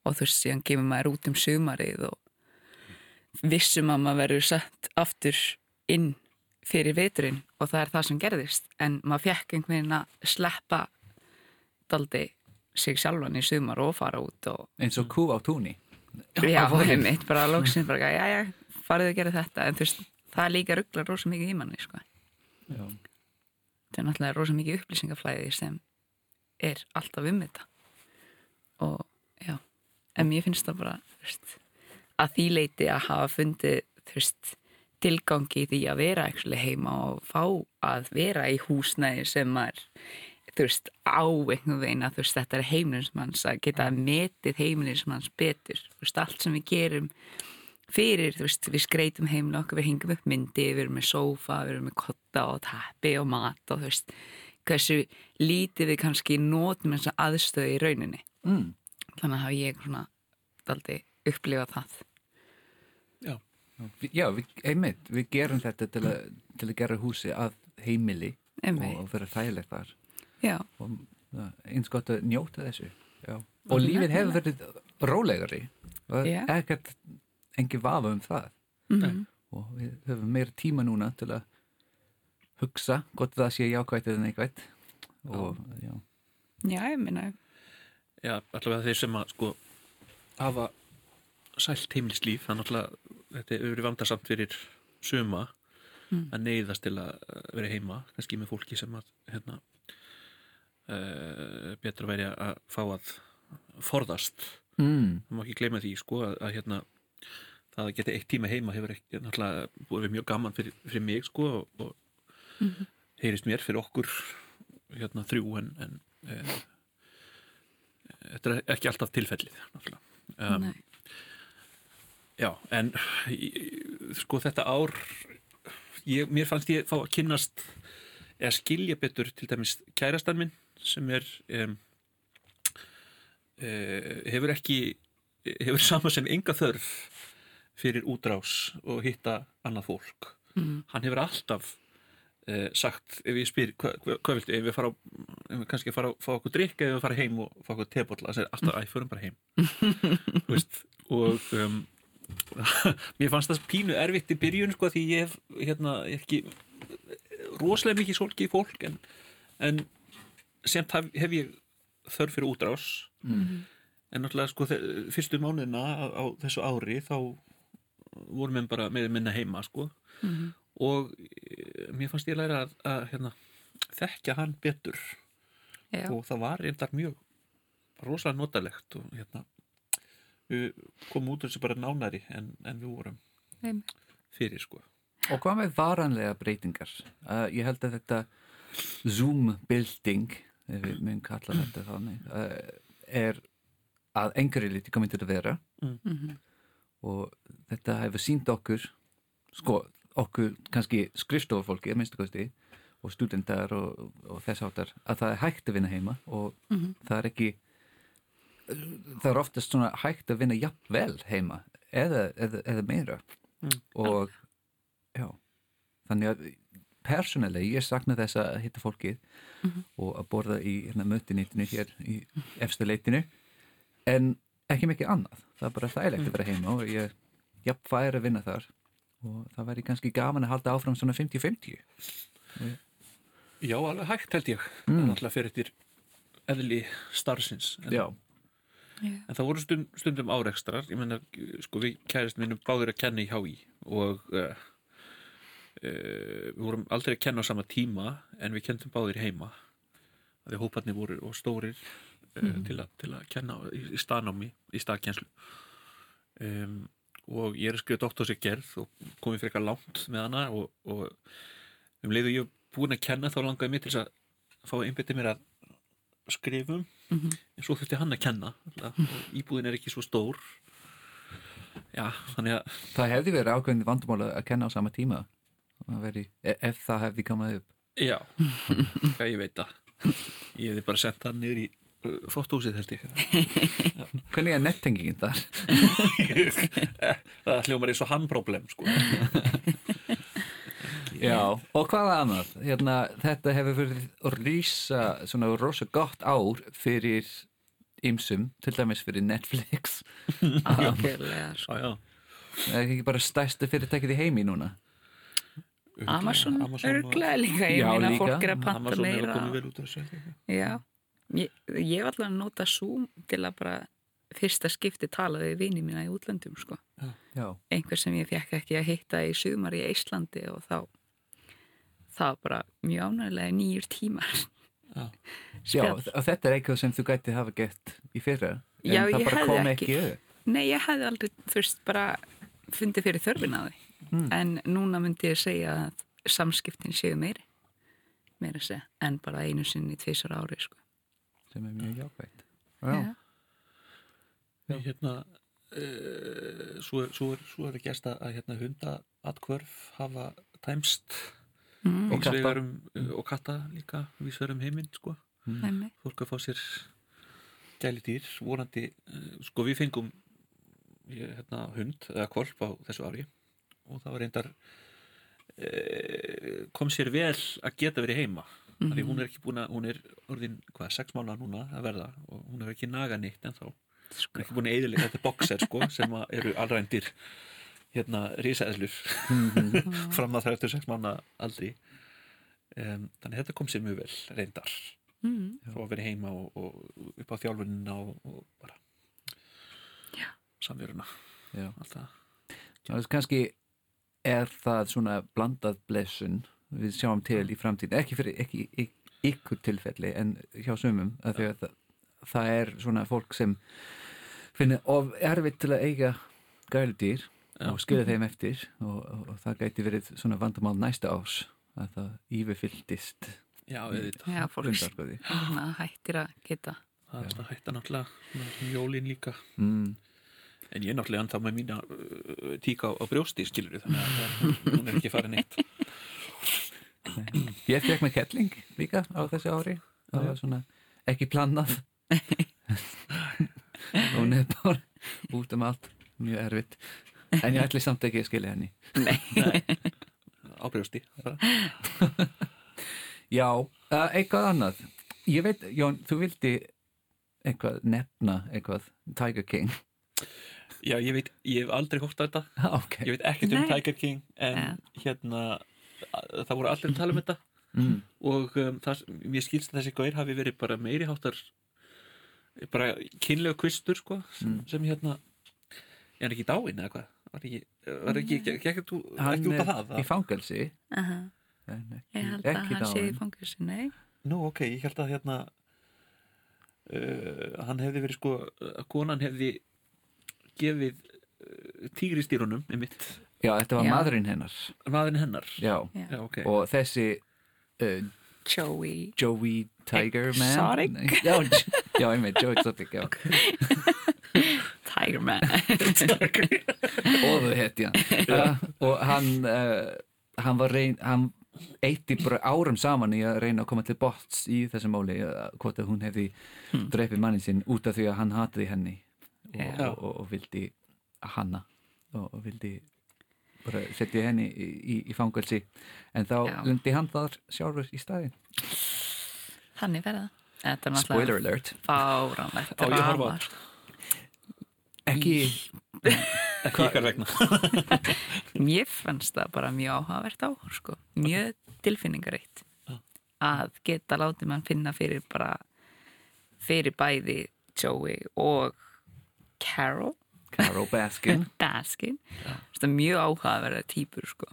Og þú veist síðan kemur maður út um sumarið og vissum að maður verður sett aftur inn fyrir veturinn og það er það sem gerðist. En maður fekk einhvern veginn að sleppa daldi sig sjálfan í sumar og fara út og eins og kú á túni já, einmitt, bara lóksins bara, já, já, farið að gera þetta en þú veist, það er líka rugglar rosa mikið í manni, sko. Já. Það er náttúrulega rosa mikið upplýsingaflæði sem er alltaf um þetta og já, en mér finnst það bara, þú veist, að því leiti að hafa fundið, þú veist, tilgangi í því að vera heima og fá að vera í húsnæði sem maður þú veist, á einhvern veginn að þú veist, þetta er heimilin sem hans að geta metið heimilin sem hans betur. Þú veist, allt sem við gerum fyrir, þú veist, við skreitum heimilin okkur við hengum upp myndi, við erum með sófa við erum með kotta og tappi og mat og þú veist, hversu lítið við kannski notum þessa aðstöðu í rauninni. Mm. þannig hafa ég svona daldi upplifað það. Já, Já, við, einmitt, við gerum þetta til að, til að gera húsi að heimili Einmitt. og, og vera þægilegt þar já, og ja, eins gott að njóta þessu Já. og lífið hefur verið rólegari og ekkert engin vafa um það. Mm og við höfum meira tíma núna til að hugsa hvort það sé jákvætt eða neikvætt. Og já, já, ég minna já, allavega þeir sem að sko hafa sælt heimilislíf, er náttúrulega þetta hefur verið vandarsamt fyrir suma að neyðast til að uh, vera heima, kannski með fólki sem að hérna uh, betra væri að fá að forðast mm. það má ekki gleyma því sko að, að hérna það að geta eitt tíma heima hefur ekki náttúrulega búið við mjög gaman fyrir, fyrir mig sko og, og heyrist mér fyrir okkur hérna þrjú en, en e, þetta er ekki alltaf tilfellið náttúrulega um, Nei. já en sko þetta ár ég, mér fannst ég fá að kynnast eða skilja betur til dæmis kærastan minn sem er um, uh, hefur ekki hefur sama sem enga þörf fyrir útrás og hitta annað fólk Mm. hann hefur alltaf uh, sagt ef ég spyr hva, hva, hvað viltu, ef við fara á, ef við kannski fara að fá okkur drikk eða við fara heim og fá okkur tebolla, það segir alltaf að ég förum bara heim [laughs] veist, og um, [laughs] mér fannst það pínu erfitt í byrjun sko því ég hef hérna ekki rosalega mikið sólkið fólk en, en semt hef, hef ég þörf fyrir útrás. En náttúrulega sko fyrstu mánuðina á, á þessu ári þá vorum við bara með minna heima sko. Og e, mér fannst ég læra að, að hérna, þekkja hann betur. Já, og það var reyndar mjög rosalega notalegt og hérna við komum út þessu bara nánari en, en við vorum Einmitt. fyrir sko. Og hvað með varanlega breytingar? Uh, ég held að þetta zoom building ef við mun kalla þetta þannig. Uh, er að einhverju liti komið til að vera. Mhm. og þetta hefur sínt okkur sko, okkur kannski skrifstofafólki að minnstu kosti og stúdendar og, og þess áttar að það er hægt að vinna heima og það er ekki það er oftast svona hægt að vinna jafnvel heima eða, eða, eða meira. Og já, þannig að persónulega ég sakna þess að hitta fólkið og að borða í hérna, mötunitinu hér í efstu leitinu en ekki mikið annað. Það er bara þægilegt að vera heima og ég jafn fær að vinna þar og það væri kannski gaman að halda áfram svona 50-50 Já, alveg hægt held ég. Mm. er náttúrulega fyrir eftir eðli starfsins. En, Já, en það voru stund, stundum árekstrar. Ég menna, sko við kærist minnum báður að kenna í HÍ og uh, uh, við vorum aldrei að kenna á sama tíma en við kendum báður heima. Því hóparnir voru og stórir uh, til, að, til að kenna í, í staðnámi, í staðkjenslu um, og ég er að skrifa doktorseggerð og komið fyrir eitthvað langt með hana og, og um leiðu ég búin að kenna þá langaði mér til að fá að einbytti mér að skrifum. En svo þurfti hann að kenna alltaf, íbúðin er ekki svo stór. Já, þannig að það hefði verið ákveðin vandamála að kenna á sama tíma veri, e- ef það hefði komað upp já, hvað ég veit það ég hefði bara sett það niður í uh, fótthúsið held ég [laughs] Hvernig er nettengingin þar? [laughs] það hljómar eins og hann problem sko. [laughs] Já, og hvað annað? Hérna, þetta hefur verið rísa, svona rosa gott ár fyrir ymsum, til dæmis fyrir Netflix algjörlega sko. já, já. Það er ekki bara stærsta fyrirtækið í heimi núna Amazon, Amazon og- örglega líka ég meina líka. fólk er að panta Amazon meira já, ég, ég var alltaf að nota Zoom til að bara fyrsta skipti tala við vini mína í útlöndum sko. Já, einhver sem ég fekk ekki að hitta í sumar í Íslandi og þá það var bara mjög ánægilega nýjur tímar Já. [laughs] Já og þetta er eitthvað sem þú gæti hafa gett í fyrra en Já, það ég bara kom ekki. ekki Nei, ég hefði aldrei fyrst bara fundið fyrir þörfin á því en núna myndi ég segja að samskiptin séu meiri meira að segja, en bara einu sinni tvisar ári sko. sem er mjög jákvægt Já. hérna uh, svo, er, svo, er, svo er að gesta að hérna, hunda atkvörf hafa tæmst mm, Og katta. um, og katta líka vísvegar um heiminn sko. einmitt. fólk að fá sér gæli dýr vonandi, uh, sko við fengum hérna, hund eða kvolp á þessu ári og það var reyndar uh, kom sér vel að geta verið heima. Mm því hún er ekki búin að, hún er orðin hvað, sex mánuða núna að verða og hún hefur ekki naga neitt en þá hún er ekki búin að eðilega, þetta er boxer sko sem að eru allrændir hérna risaðlur [laughs] fram að 36 mánuða aldri. Um, þannig að þetta kom sér mjög vel reyndar. Mm, frá að vera heima og, og upp á þjálfunina og, og bara Já. samveruna. Já. alltaf Það. Er kannski er það svona blandað blessun? Við sjáum til í framtíðin ekki fyrir ekki, ekki, ykkur tilfelli en hjá sumum að því að það, það er svona fólk sem finnir of erfitt til að eiga gæludýr og skilja þeim eftir og, og, og það gæti verið svona vandamál næsta ás að það yfirfylltist já, Já, fólk hættir að geta. Það er alltaf hætta náttúrulega. Svona jólin líka. Mm. En ég er náttúrulega ennþá með mína uh, tíka á, á brjósti skilur þannig að hún er ekki farin neitt. Ég fekk með kettling líka á þessu ári. Það var svona ekki plannað. [laughs] Og hún er bara út um allt. Mjög erfitt. En ég ætli samt ekki að skilja henni. Á brjósti. Já, uh, eitthvað annað. Ég veit, Jón, þú vildi eitthvað nefna eitthvað Tiger King já, ég veit, ég hef aldrei hórt á þetta. Ok. Ég veit ekkert um. Tiger King en hérna að- það voru allir að tala um þetta. Mm. og um, það, mér skilst að þessi gaur hafi verið bara meiri háttar bara kynlega kvistur sko, sem, sem hérna er hann ekki dáinn eða hvað? Var ekki, var ekki, ekki, ekki, ekki, Hann ekki út af er það í fangelsi. Aha. en Ég held ekki, að hann sé í dáinn. fangilsi, nei. Nú ok, ég held að hérna uh, hann hefði verið sko konan hefði gefið uh, tígristýrunum einmitt, Já, þetta var Já. maðurinn hennar. Maðurinn hennar? Já, Já. já ok, og þessi uh, Joey. Joey Tiger Man? Exotic? Já, já einmitt, Joey Exotic. [laughs] Tiger Man. Og það hétt já. Uh, og hann uh, hann var reyn hann eitti bara árum saman í að reyna að koma til bots í þessu máli hvort að hún hefði Hmm. dreipið mannin sinn út af því að hann hataði henni og, og, og, vildi hanna og, vildi bara setja henni í, í, í fangelsi. En þá Já. lendi hann þar sjálfur í staðin Þannig verða Þetta er Spoiler náttúrulega alert. fáránlegt. Sko. ekki, [laughs] Ekki ykkar vegna. [laughs] Mér fannst það bara mjög áhugavert á sko. mjög tilfinningareitt að geta látið mann finna fyrir bara fyrir bæði Joey og Carol. Carol Baskin. [laughs] Baskin. Mjög áhugaverða típur sko.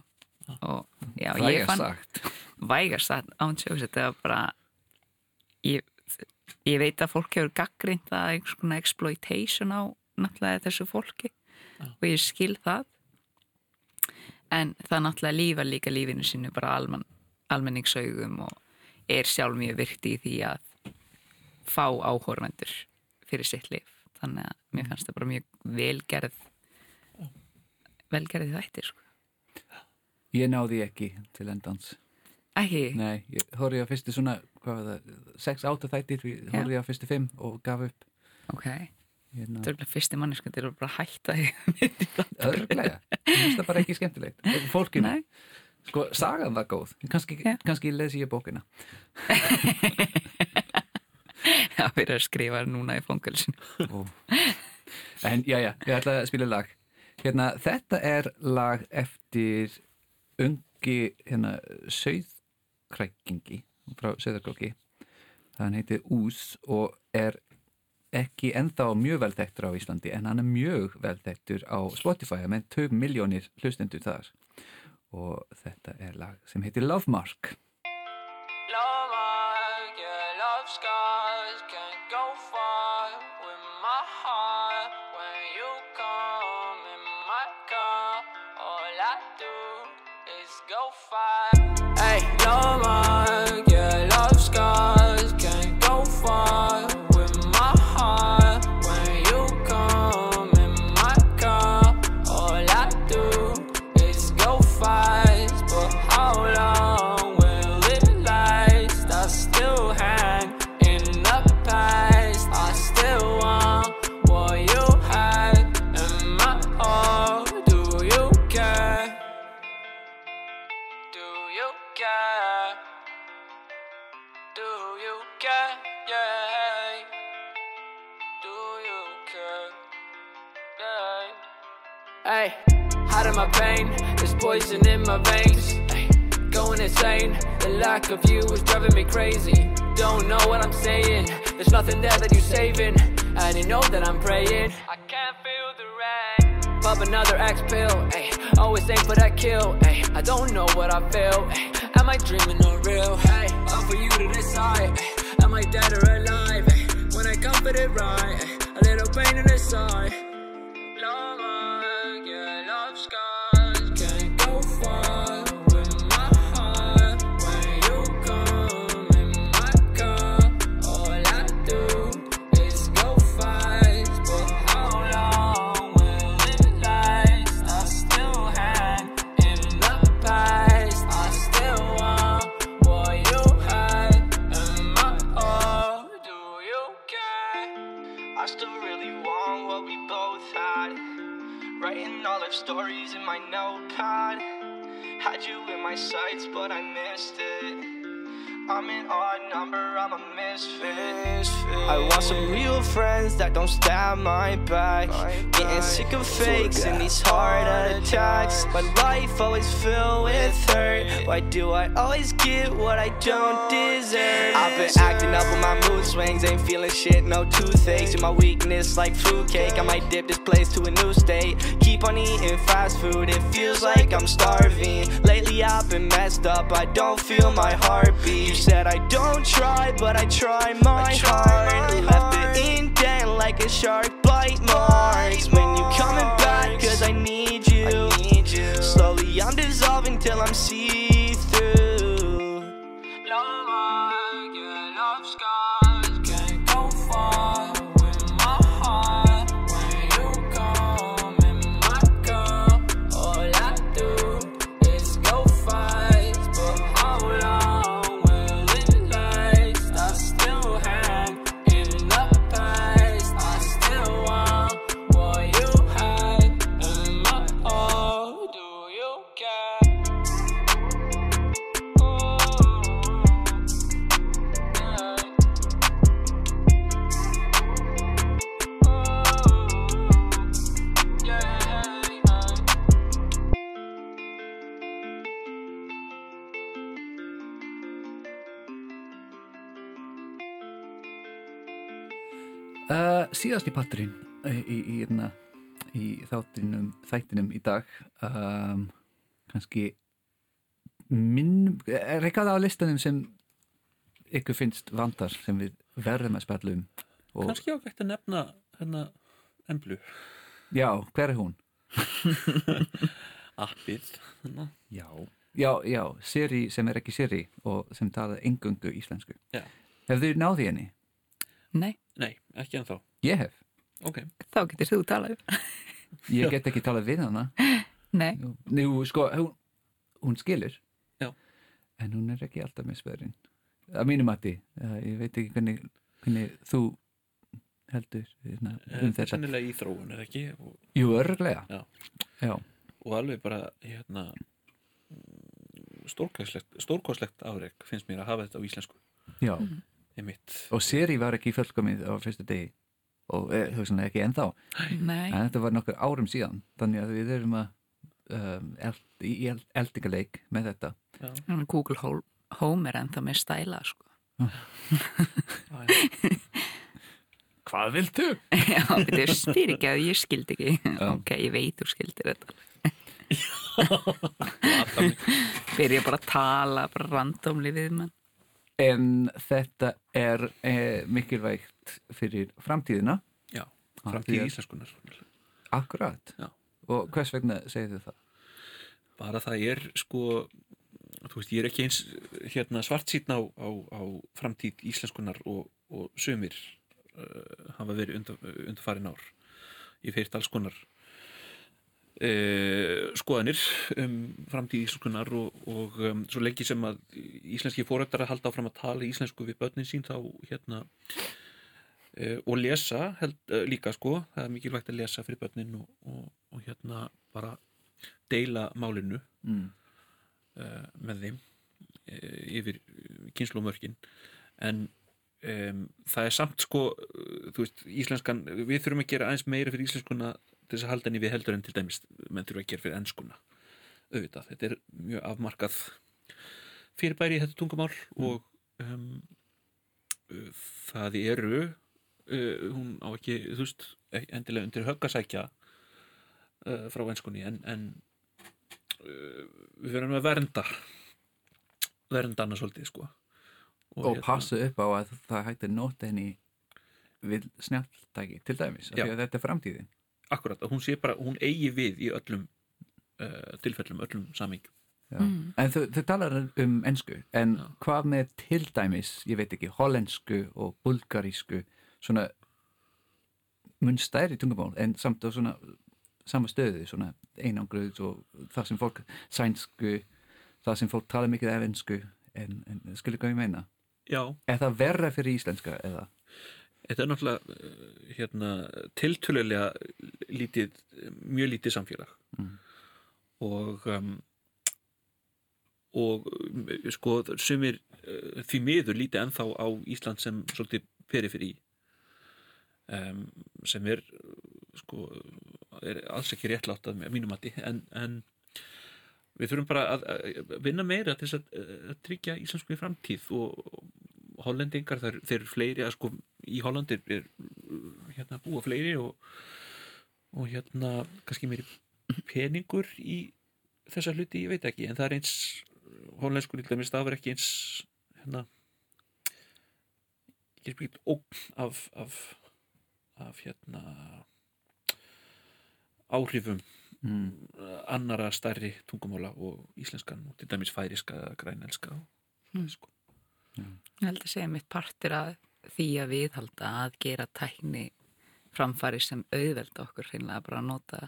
og já, ég fann sagt. Vægast að ánsjóðs þetta var bara ég, ég veit að fólk hefur gaggrind að einhvers konar exploitation á náttúrulega þessu fólki. Og ég skil það. En það náttúrulega lífa líka lífinu sínu bara alman, almenningsaugum og er sjálf mjög virkt í því að fá áhorvendur fyrir sitt líf þannig að mér fannst það bara mjög velgerð velgerði þættir sko. ég náði ekki til endans. Ekki, Nei, ég horfði á fyrstu svona hvað var það, 6-8 þættir ég Já. horfði á fyrstu 5 og gaf upp. Ok. Hérna, Það er örugglega fyrsti manneska til að bara hætta því. [laughs] öðruglega, ég finnst það bara ekki skemmtilegt. Fólkinu, Nei, sko, sagan var góð. Kannski, kannski lesi ég bókina [laughs] [laughs] það verður að skrifa núna í fangelsinu. Ó. en já, já, ég ætla að spila lag. Hérna, þetta er lag eftir ungi hérna, söðkrækingi frá söðarkróki hann heitir Ús og er ekki ennþá mjög velþektur á Íslandi en hann er mjög velþektur á Spotify með 2 miljónir hlustendur þar. Og þetta er lag sem heitir Love Mark. Love mark, yeah, love scars five. Pain, there's poison in my veins. Going insane, the lack of you is driving me crazy. Don't know what I'm saying, there's nothing there that you're saving. And you know that I'm praying. I can't feel the rain. Pop another X pill, ay, always aim for that kill. Ay, I don't know what I feel. Ay, am I dreaming or real? Hey, up for you to decide. Ay, am I dead or alive? Ay, when I come for it right, a little pain in the side. My sights, but I missed it. I'm an odd number, I'm a misfit. I want some real friends that don't stab my back. Getting sick of fakes and these heart attacks. My life always filled with hurt. Why do I always get what I don't deserve? I've been acting up with my mood swings, ain't feeling shit, no toothaches. In my weakness, like fruitcake, I might dip this place to a new state. Keep on eating fast food, it feels like I'm starving. Lately I've been messed up, I don't feel my heartbeat. You said I don't try, but I try my hard. Left it indent like a shark bite marks. When you coming back, cause I need you. Slowly I'm dissolving till I'm see síðasti parturinn í, í, í, hérna, í þáttinum, þættinum í dag um, kannski minn, er eitthvað á listanum sem ykkur finnst vandar sem við verðum að spalla um og, Kannski ágætt að nefna hérna emblu já, hver er hún? [laughs] appið hérna. Já, já, já, Siri sem er ekki Siri og sem tala engungu íslensku Já. Hefur þið náði henni? Nei, Nei, ekki ennþá. Ég hef, Ok, þá getur þú talað [laughs] ég get ekki talað við hana. Nei, Nú, Nú sko, hún, hún skilur. Já. En hún er ekki alltaf með svörin. Að mínu mati, uh, ég veit ekki hvernig, hvernig þú heldur hérna, um það er þetta. sennilega í þróun er ekki? Og, Jú, örglega Já. Já. og alveg bara hérna stórkostlegt, stórkostlegt afreg finnst mér að hafa þetta á íslensku. Já. Einmitt. Og Siri var ekki fullkomið á fyrstu degi. Og eh, hugsanlega ekki ennþá. Nei. En þetta var nokkur árum síðan. Þannig að við erum að um, eld, í eld, eldingaleik með þetta. Já, Google Home, er ennþá með stæla sko. [laughs] já, já. Hvað viltu? [laughs] Já, þetta er styr ekki að ég skildi ekki. Ok, ég veit þú skildir þetta. [laughs] Mig. Byrja bara að tala, bara randomli við mann En þetta er eh, mikilvægt fyrir framtíðina já, framtíð íslenskunar Akkurat Já. Og hvers vegna segir þið það? bara það er sko þú veist, ég er ekki eins hérna svartsýtn á, á, á framtíð íslenskunar og, og sumir uh, hafa verið undan, undanfarin ár ég feirt alls konar skoðanir um framtíð íslenskunar og, og um, svo lengi sem að íslenski fórættar að halda áfram að tala íslensku við börnin sín þá hérna uh, og lesa held, uh, líka sko, það er mikilvægt að lesa fyrir börnin og, og, og hérna bara deila málinu Mm. uh, með þeim yfir kynnslómörkin en um, það er samt sko þú veist, íslenskan, við þurfum að gera aðeins meira fyrir íslenskuna til þess að halda henni við heldur en til dæmis menn þurfum að gera fyrir enskuna. Auðvitað, þetta er mjög afmarkað fyrirbæri í þetta tungumál og um, uh, það eru uh, hún á ekki, þú veist endilega undir höggasækja uh, frá enskunni en, en uh, við verðum að vernda vernda hana svolítið sko. Og passa upp á að það hægt að nota henni við snjáltæki til dæmis af því að þetta er framtíðin akkurat, að hún sé bara, hún eigi við í öllum uh, tilfellum, öllum samingjum Já. En þau, þau talar um ensku en Já. hvað með til dæmis, ég veit ekki, hollensku og bulgarísku svona mun stærri tungumál en samt á svona sama stöðu, svona einangruð og það sem fólk sænsku það sem fólk tala mikið af ensku en, en skilur hvað ég meina Já, er það verra fyrir íslenska eða? Þetta er náttúrulega uh, hérna, tiltölulega lítið, mjög lítið samfélag. Mm. og um, og sko sumir uh, því miður lítið ennþá á Ísland sem svolítið periferi. Um, sem er sko er alls ekki réttlátt að mínum mati. En, en við þurfum bara að, að vinna meira til þess að, að tryggja íslensku í framtíð og, og hollendingar þeir, þeir eru fleiri að sko í Hollandir er hérna búa fleiri og, og hérna kannski meiri peningur í þessa hluti, ég veit ekki, en það er eins hollenskur til dæmis stafur ekki eins hérna ekki spíkt ógn af, af af hérna áhrifum Mm. annara stærri tungumála og íslenskan og til dæmis færiska, grænelska og Mm. sko. Ég held að segja mitt partur að því að viðhalda að gera tækni framfæri sem auðvelda okkur hreinlega bara að nota.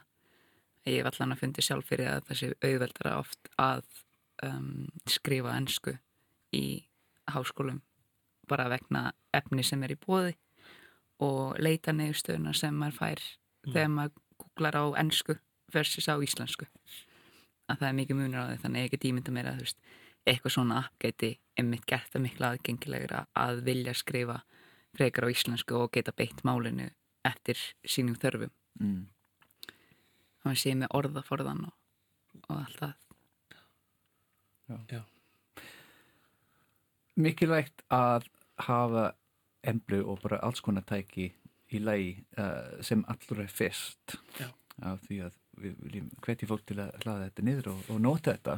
Ég hef allan að fundi sjálf fyrir að sé auðveldara oft að um, skrifa ensku í háskólum bara vegna efni sem er í bóði og leita neðustöðuna sem maður fær þegar maður googlar á ensku versus á íslensku. Að það er mikið munur á því þannig að ég get ímynda mér að veist, eitthvað svona geti einmitt gert það mikla aðgengilegra að vilja skrifa frekar á íslensku og geta beitt málinu eftir sínum þörfum Mm. þannig sé með orðaforðan og, og allt það Já. mikilvægt að hafa emblu og bara alls konar tæki í lagi uh, sem allra fyrst Já. af því að við viljum hvetja fólk til að hlaða þetta niður og, og nota þetta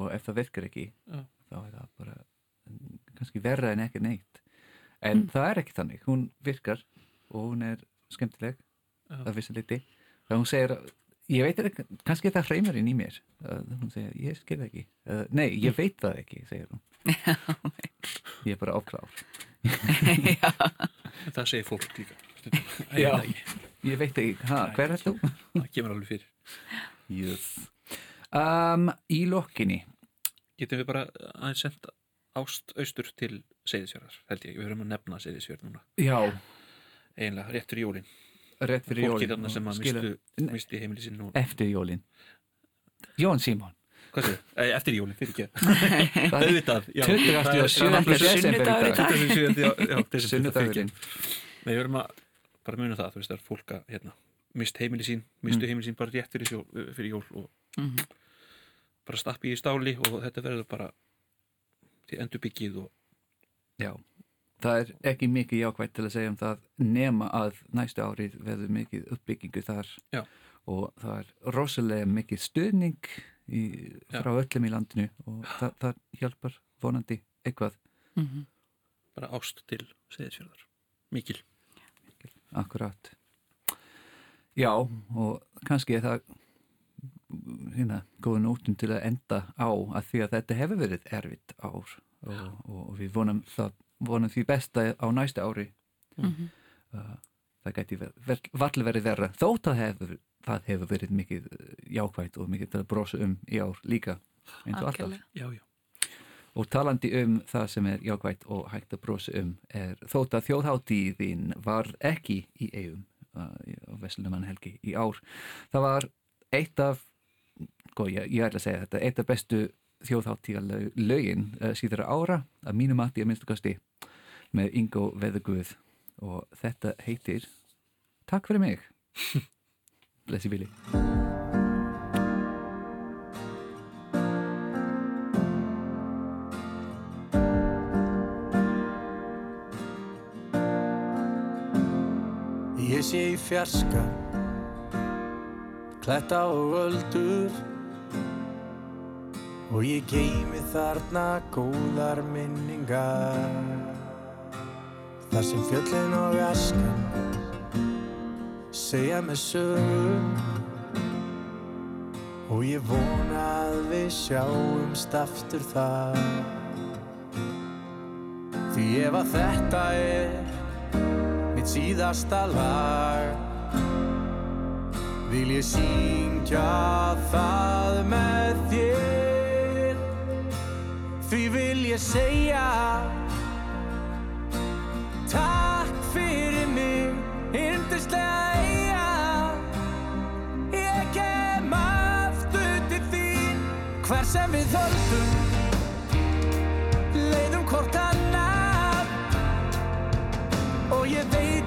og ef það virkar ekki Já. þá er það bara kannski verra en ekki neitt. En það er ekki þannig, hún virkar og hún er skemmtileg Já. að vissu liti það hún segir ég veit ekki, kannski það hreimurinn í mér uh, hún segir, ég skil ekki. Uh, nei, ég veit það ekki, segir hún. [laughs] Ég er bara áklár það segir fólk líka [laughs] Já. ég veit ekki, ha, hver er þú? það kemur alveg fyrir. Yes. Um, í lokkinni getum við bara aðeins sendt ást austur til Seyðisfjörðar held ég, við höfum að nefna Seyðisfjörð núna. Já, eiginlega réttur í jólin. Rétt fyrir jólin. Þarna sem að mistu, misti heimili sín og Eftir jólin. Jón Simon hvað séu, eftir jólin, fyrir ekki. [laughs] Já. 27. Það er- desember í sunnudagur í dag dag. 27. já, já, desember, Sunnudagurinn. Við höfum að bara muna það, þú veist, það er fólk að hérna, mist heimili sín, mistu heimili sín bara rétt fyrir, fyrir jól og Mhm. bara stappi í stáli og þetta verður bara því endur byggið og Já, það er ekki mikið jákvætt til að segja um það nema að næstu árið verður mikið uppbyggingu þar Já. og það er rosalega mikið stuðning í, Já. frá öllum í landinu og það, það hjálpar vonandi eitthvað Mhm. bara ást til Seyðisfjörðar mikil akkurat Já, og kannski er það hérna, góða nótum til að enda á að því að þetta hefur verið erfitt ár og, og, og við vonum, það, vonum því besta á næsta ári. Mhm. uh, það gæti varlega verið verra. Þótt að hefur, það hefur verið mikið uh, jákvægt og mikið til að brosa um í ár líka eins og alltaf. Já, já, og talandi um það sem er jákvægt og hægt að brosa um er þótt að þjóðháttíðin var ekki í eigum uh, á Veslumann helgi í ár það var eitt af sko, ég, ég ætla að segja þetta eitt af bestu þjóðháttíða lögin uh, síðara ára að mínu mati að minnstu kosti með Ingo Veðuguð og þetta heitir Takk fyrir mig. [laughs] Blessi Billy. Ég sé í fjarska Kletta og öldur Og ég geymi þarna góðar minningar. Þar sem fjöllin og askan Segja með sögum Og ég vona að við sjáumst aftur þar. Því ef að þetta er mitt síðasta lag Vil ég syngja það með Því vil ég segja Takk fyrir mig, yndislega eiga Ég kem aftur til þín Hver sem við höldum. Leiðum hvort annað. Og ég veit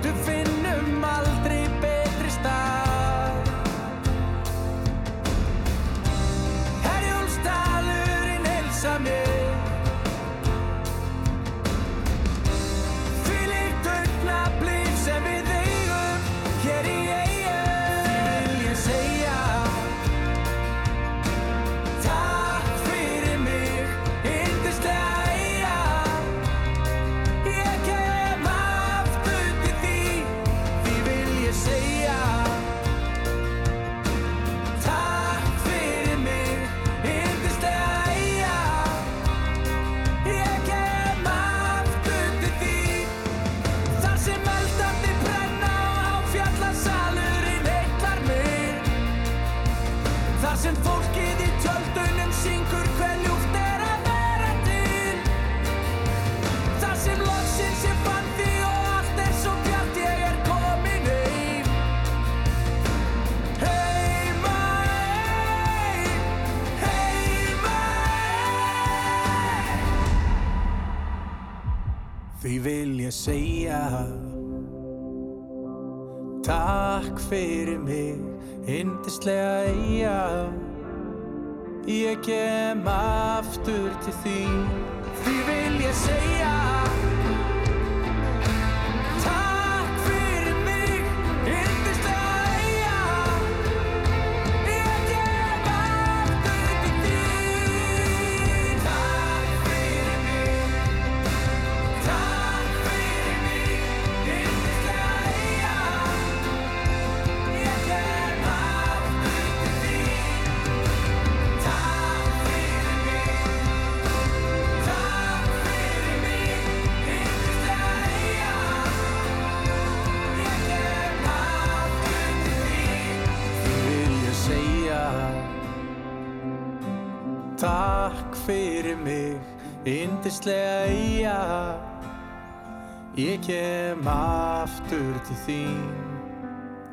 kem aftur til þín.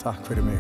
Takk fyrir mig.